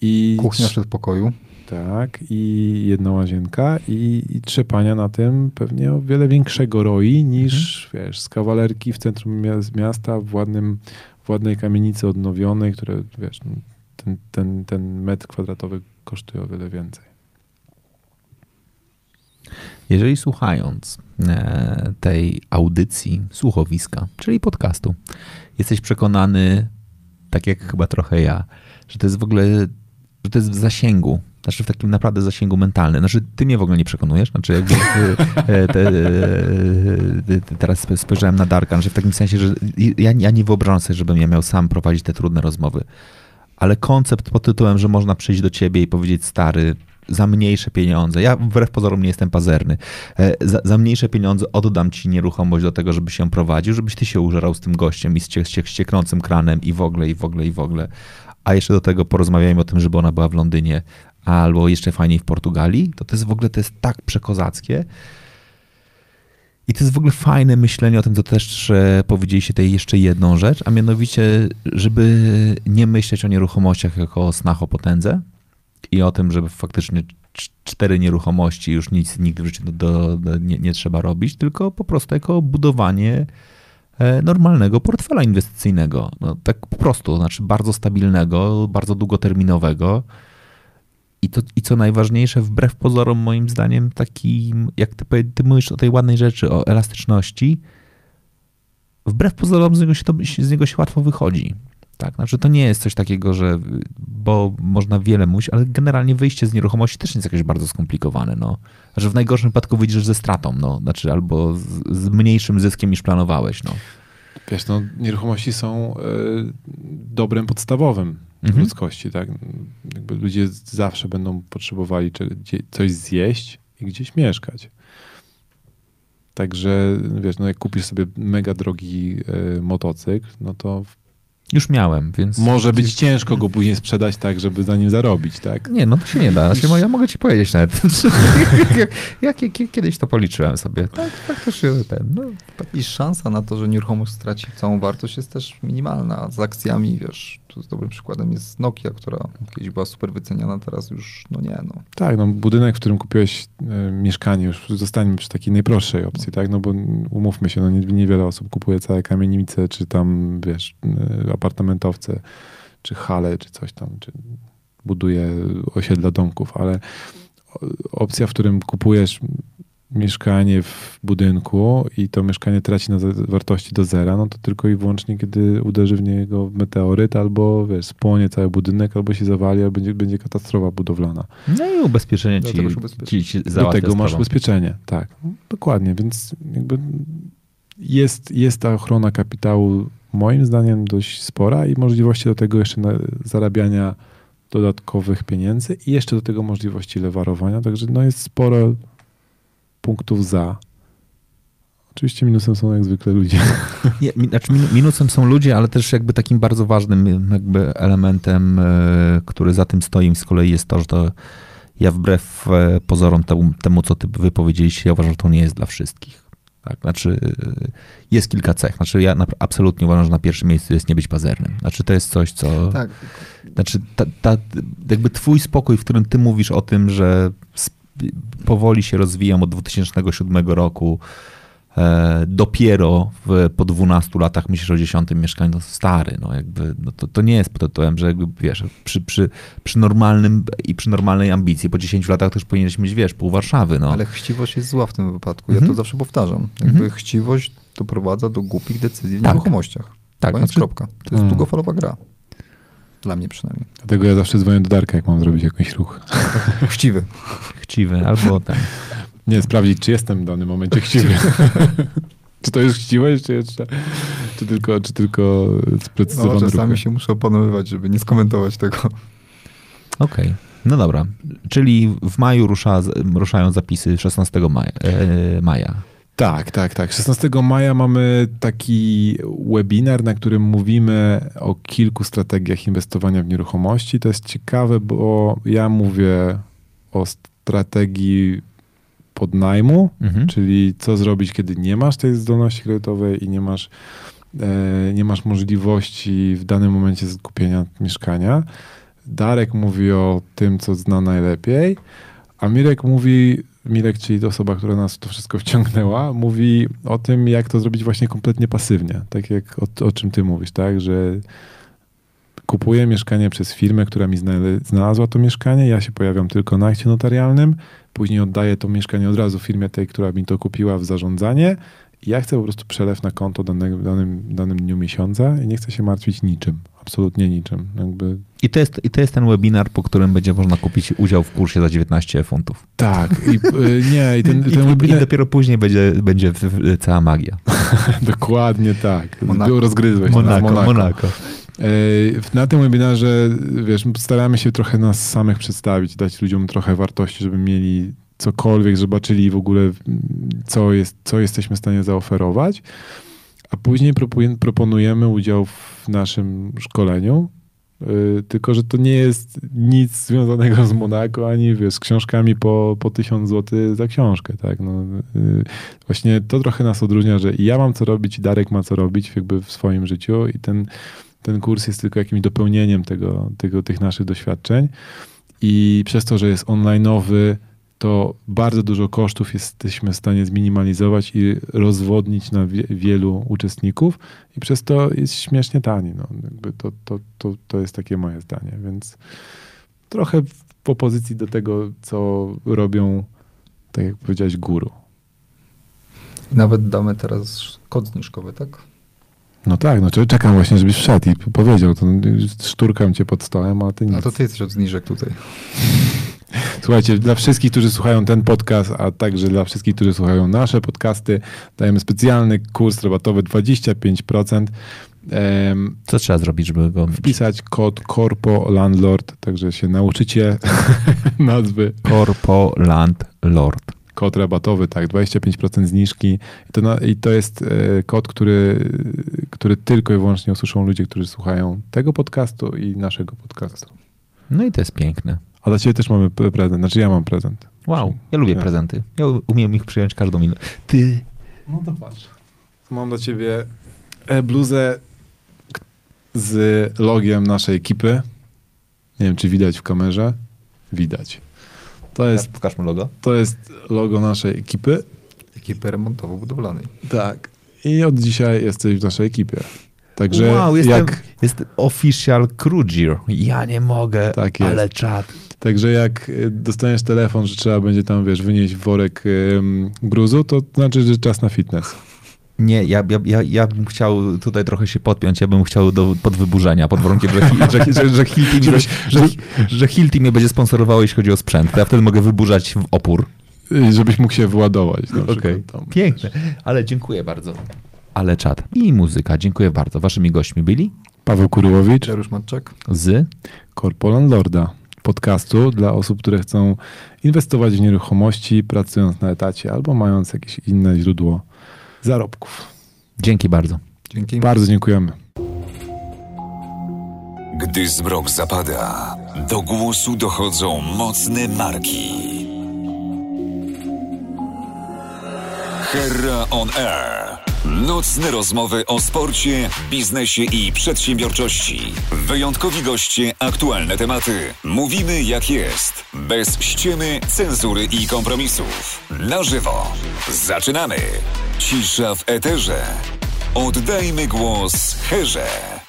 I Kuchnia w przedpokoju. tak, i jedna łazienka i, i trzepania na tym pewnie o wiele większego roi niż, wiesz, z kawalerki w centrum mia- miasta w, ładnym, w ładnej kamienicy odnowionej, które, wiesz, ten, ten, ten metr kwadratowy kosztuje o wiele więcej. Jeżeli słuchając e, tej audycji, słuchowiska, czyli podcastu, jesteś przekonany, tak jak chyba trochę ja, że to jest w ogóle, że to jest w zasięgu, znaczy w takim naprawdę zasięgu mentalnym. Znaczy ty mnie w ogóle nie przekonujesz, znaczy jakby e, te, e, te, teraz spojrzałem na Darkan, że w takim sensie, że ja, ja nie wyobrażam sobie, żebym ja miał sam prowadzić te trudne rozmowy, ale koncept pod tytułem, że można przyjść do ciebie i powiedzieć stary, za mniejsze pieniądze, ja wbrew pozorom nie jestem pazerny, e, za, za mniejsze pieniądze oddam ci nieruchomość do tego, żebyś ją prowadził, żebyś ty się użerał z tym gościem i z cie- cie- ścieknącym kranem i w ogóle, i w ogóle, i w ogóle. A jeszcze do tego porozmawiajmy o tym, żeby ona była w Londynie albo jeszcze fajniej w Portugalii, to to jest w ogóle, to jest tak przekozackie. I to jest w ogóle fajne myślenie o tym, co też powiedzieliście tutaj jeszcze jedną rzecz, a mianowicie, żeby nie myśleć o nieruchomościach jako o snach o potędze i o tym, żeby faktycznie cz- cztery nieruchomości już nic nigdy w życiu do, do, do, nie, nie trzeba robić, tylko po prostu jako budowanie e, normalnego portfela inwestycyjnego. No, tak po prostu, znaczy bardzo stabilnego, bardzo długoterminowego. I, to, I co najważniejsze, wbrew pozorom, moim zdaniem, takim, jak ty, ty mówisz o tej ładnej rzeczy, o elastyczności, wbrew pozorom z niego się, to, z niego się łatwo wychodzi. Tak, znaczy to nie jest coś takiego, że, bo można wiele mówić, ale generalnie wyjście z nieruchomości też nie jest jakieś bardzo skomplikowane, no. Że w najgorszym wypadku wyjdziesz ze stratą, no, znaczy albo z, z mniejszym zyskiem niż planowałeś, no. Wiesz, no, nieruchomości są e, dobrem podstawowym Mhm. ludzkości, tak? Jakby ludzie zawsze będą potrzebowali coś zjeść i gdzieś mieszkać. Także, wiesz, no jak kupisz sobie mega drogi e, motocykl, no to Już miałem, więc... może być ciężko go później sprzedać tak, żeby za nim zarobić, tak? Nie, no to się nie da. Znaczy, ja mogę ci powiedzieć nawet. jak, kiedyś to policzyłem sobie. Tak, faktycznie ten, no, I szansa na to, że nieruchomość straci całą wartość jest też minimalna. Z akcjami, wiesz, tu z dobrym przykładem jest Nokia, która kiedyś była super wyceniana, teraz już, no nie, no. Tak, no budynek, w którym kupiłeś e, mieszkanie, już zostańmy przy takiej najprostszej opcji, tak? No bo umówmy się, no nie, niewiele osób kupuje całe kamienice, czy tam, wiesz, e, apartamentowce, czy hale, czy coś tam, czy buduje osiedla domków, ale opcja, w którym kupujesz mieszkanie w budynku i to mieszkanie traci na wartości do zera, no to tylko i wyłącznie, kiedy uderzy w niego meteoryt, albo wiesz, spłonie cały budynek, albo się zawali, albo będzie, będzie katastrofa budowlana. No i ubezpieczenie ci, ci, ci Do tego masz ubezpieczenie, tak. Dokładnie, więc jakby jest, jest ta ochrona kapitału moim zdaniem dość spora i możliwości do tego jeszcze zarabiania dodatkowych pieniędzy i jeszcze do tego możliwości lewarowania, także no jest sporo punktów za. Oczywiście minusem są jak zwykle ludzie. Nie, znaczy minusem są ludzie, ale też jakby takim bardzo ważnym jakby elementem, e, który za tym stoi z kolei jest to, że to ja wbrew e, pozorom temu, temu co ty wypowiedzieliście, ja uważam, że to nie jest dla wszystkich. Tak, znaczy e, jest kilka cech. Znaczy ja absolutnie uważam, że na pierwszym miejscu jest nie być pazernym. Znaczy to jest coś, co... Tak. Znaczy ta, ta, jakby twój spokój, w którym ty mówisz o tym, że powoli się rozwijam od 2007 roku. E, dopiero w, po 12 latach myślisz o 10 mieszkaniu, no stary, no jakby, no to, to nie jest pod tytułem, że jakby, wiesz, przy, przy, przy normalnym i przy normalnej ambicji po 10 latach też powinieneś mieć, wiesz, pół Warszawy, no. Ale chciwość jest zła w tym wypadku, ja mhm. to zawsze powtarzam. Jakby mhm. chciwość doprowadza do głupich decyzji w tak. nieruchomościach. Tak. Koniec, znaczy... kropka. To jest hmm. długofalowa gra. Dla mnie przynajmniej. Dlatego ja zawsze dzwonię do Darka, jak mam zrobić jakiś ruch. Chciwy. Chciwy, albo tak. Nie, sprawdzić, czy jestem w danym momencie chciwy. czy to jest chciwość, czy jeszcze, czy tylko, czy tylko sprecyzowany no, czasami ruchy. się muszę opanowywać, żeby nie skomentować tego. Okej. Okay. No dobra, czyli w maju rusza, ruszają zapisy 16 maja. E, maja. Tak, tak, tak. 16 maja mamy taki webinar, na którym mówimy o kilku strategiach inwestowania w nieruchomości. To jest ciekawe, bo ja mówię o strategii podnajmu, mhm. czyli co zrobić, kiedy nie masz tej zdolności kredytowej i nie masz, e, nie masz możliwości w danym momencie zakupienia mieszkania. Darek mówi o tym, co zna najlepiej, a Mirek mówi Mirek, czyli osoba, która nas to wszystko wciągnęła, mówi o tym, jak to zrobić właśnie kompletnie pasywnie. Tak jak o, o czym ty mówisz, tak? Że kupuję mieszkanie przez firmę, która mi znalazła to mieszkanie, ja się pojawiam tylko na akcie notarialnym, później oddaję to mieszkanie od razu firmie tej, która mi to kupiła w zarządzanie ja chcę po prostu przelew na konto danym, danym, danym dniu miesiąca i nie chcę się martwić niczym. Absolutnie niczym. Jakby... I, to jest, I to jest ten webinar, po którym będzie można kupić udział w kursie za 19 funtów. Tak. I, y, nie, i ten, ten I, webinar... I dopiero później będzie, będzie cała magia. Dokładnie tak. Monako. Rozgryzłeś Monako, Monako. Monako. Y, na tym webinarze, wiesz, staramy się trochę nas samych przedstawić, dać ludziom trochę wartości, żeby mieli cokolwiek, zobaczyli w ogóle, co, jest, co jesteśmy w stanie zaoferować, a później proponujemy udział w naszym szkoleniu. Yy, tylko, że to nie jest nic związanego z Monako, ani wiesz, z książkami po, po 1000 zł za książkę. Tak? No, yy, właśnie to trochę nas odróżnia, że ja mam co robić Darek ma co robić jakby w swoim życiu i ten, ten kurs jest tylko jakimś dopełnieniem tego, tego, tych naszych doświadczeń. I przez to, że jest onlineowy, to bardzo dużo kosztów jesteśmy w stanie zminimalizować i rozwodnić na wie, wielu uczestników i przez to jest śmiesznie tani. No, to, to, to, to jest takie moje zdanie, więc trochę w opozycji do tego, co robią, tak jak powiedziałeś, guru. Nawet damy teraz kod zniżkowy, tak? No tak, no czekam właśnie, żebyś wszedł i powiedział, to szturkam cię pod stołem, a ty nic. A to ty jesteś od zniżek tutaj. Słuchajcie, dla wszystkich, którzy słuchają ten podcast, a także dla wszystkich, którzy słuchają nasze podcasty, dajemy specjalny kurs rabatowy 25%. Co trzeba zrobić, żeby go wpisać kod Corpo Landlord, także się nauczycie nazwy. Corpo Landlord. Kod rabatowy, tak, 25% zniżki. I to, I to jest e, kod, który, który tylko i wyłącznie usłyszą ludzie, którzy słuchają tego podcastu i naszego podcastu. No i to jest piękne. A dla ciebie też mamy prezent. Znaczy ja mam prezent. Wow, ja lubię ja. prezenty. Ja umiem ich przyjąć każdą minutę. Ty. No to patrz. Mam dla ciebie e, bluzę z logiem naszej ekipy. Nie wiem, czy widać w kamerze. Widać. To jest, Pokażmy logo. To jest logo naszej ekipy. Ekipy remontowo-budowlanej. Tak. I od dzisiaj jesteś w naszej ekipie. Także wow, jestem, jak... jest official cruiser. Ja nie mogę, tak jest. ale czad. Także jak y, dostaniesz telefon, że trzeba będzie tam, wiesz, wynieść worek ym, gruzu, to znaczy, że czas na fitness. Nie, ja, ja, ja, ja bym chciał tutaj trochę się podpiąć, ja bym chciał do podwyburzenia pod warunkiem, że, że, że, że, Hilti, że, że, że Hilti mnie będzie sponsorowało, jeśli chodzi o sprzęt. To ja wtedy mogę wyburzać w opór. Y, Żebyś mógł się wyładować. tam. piękne. Ale dziękuję bardzo. Ale czat i muzyka, dziękuję bardzo. Waszymi gośćmi byli Paweł Kuryłowicz Jarusz Matczak. z... Korpolan Lorda, podcastu dla osób, które chcą inwestować w nieruchomości, pracując na etacie albo mając jakieś inne źródło zarobków. Dzięki bardzo. Dzięki. Bardzo dziękujemy. Gdy zmrok zapada, do głosu dochodzą mocne marki. Herra on Air. Nocne rozmowy o sporcie, biznesie i przedsiębiorczości. Wyjątkowi goście, aktualne tematy. Mówimy jak jest. Bez ściemy, cenzury i kompromisów. Na żywo. Zaczynamy. Cisza w eterze. Oddajmy głos Herze.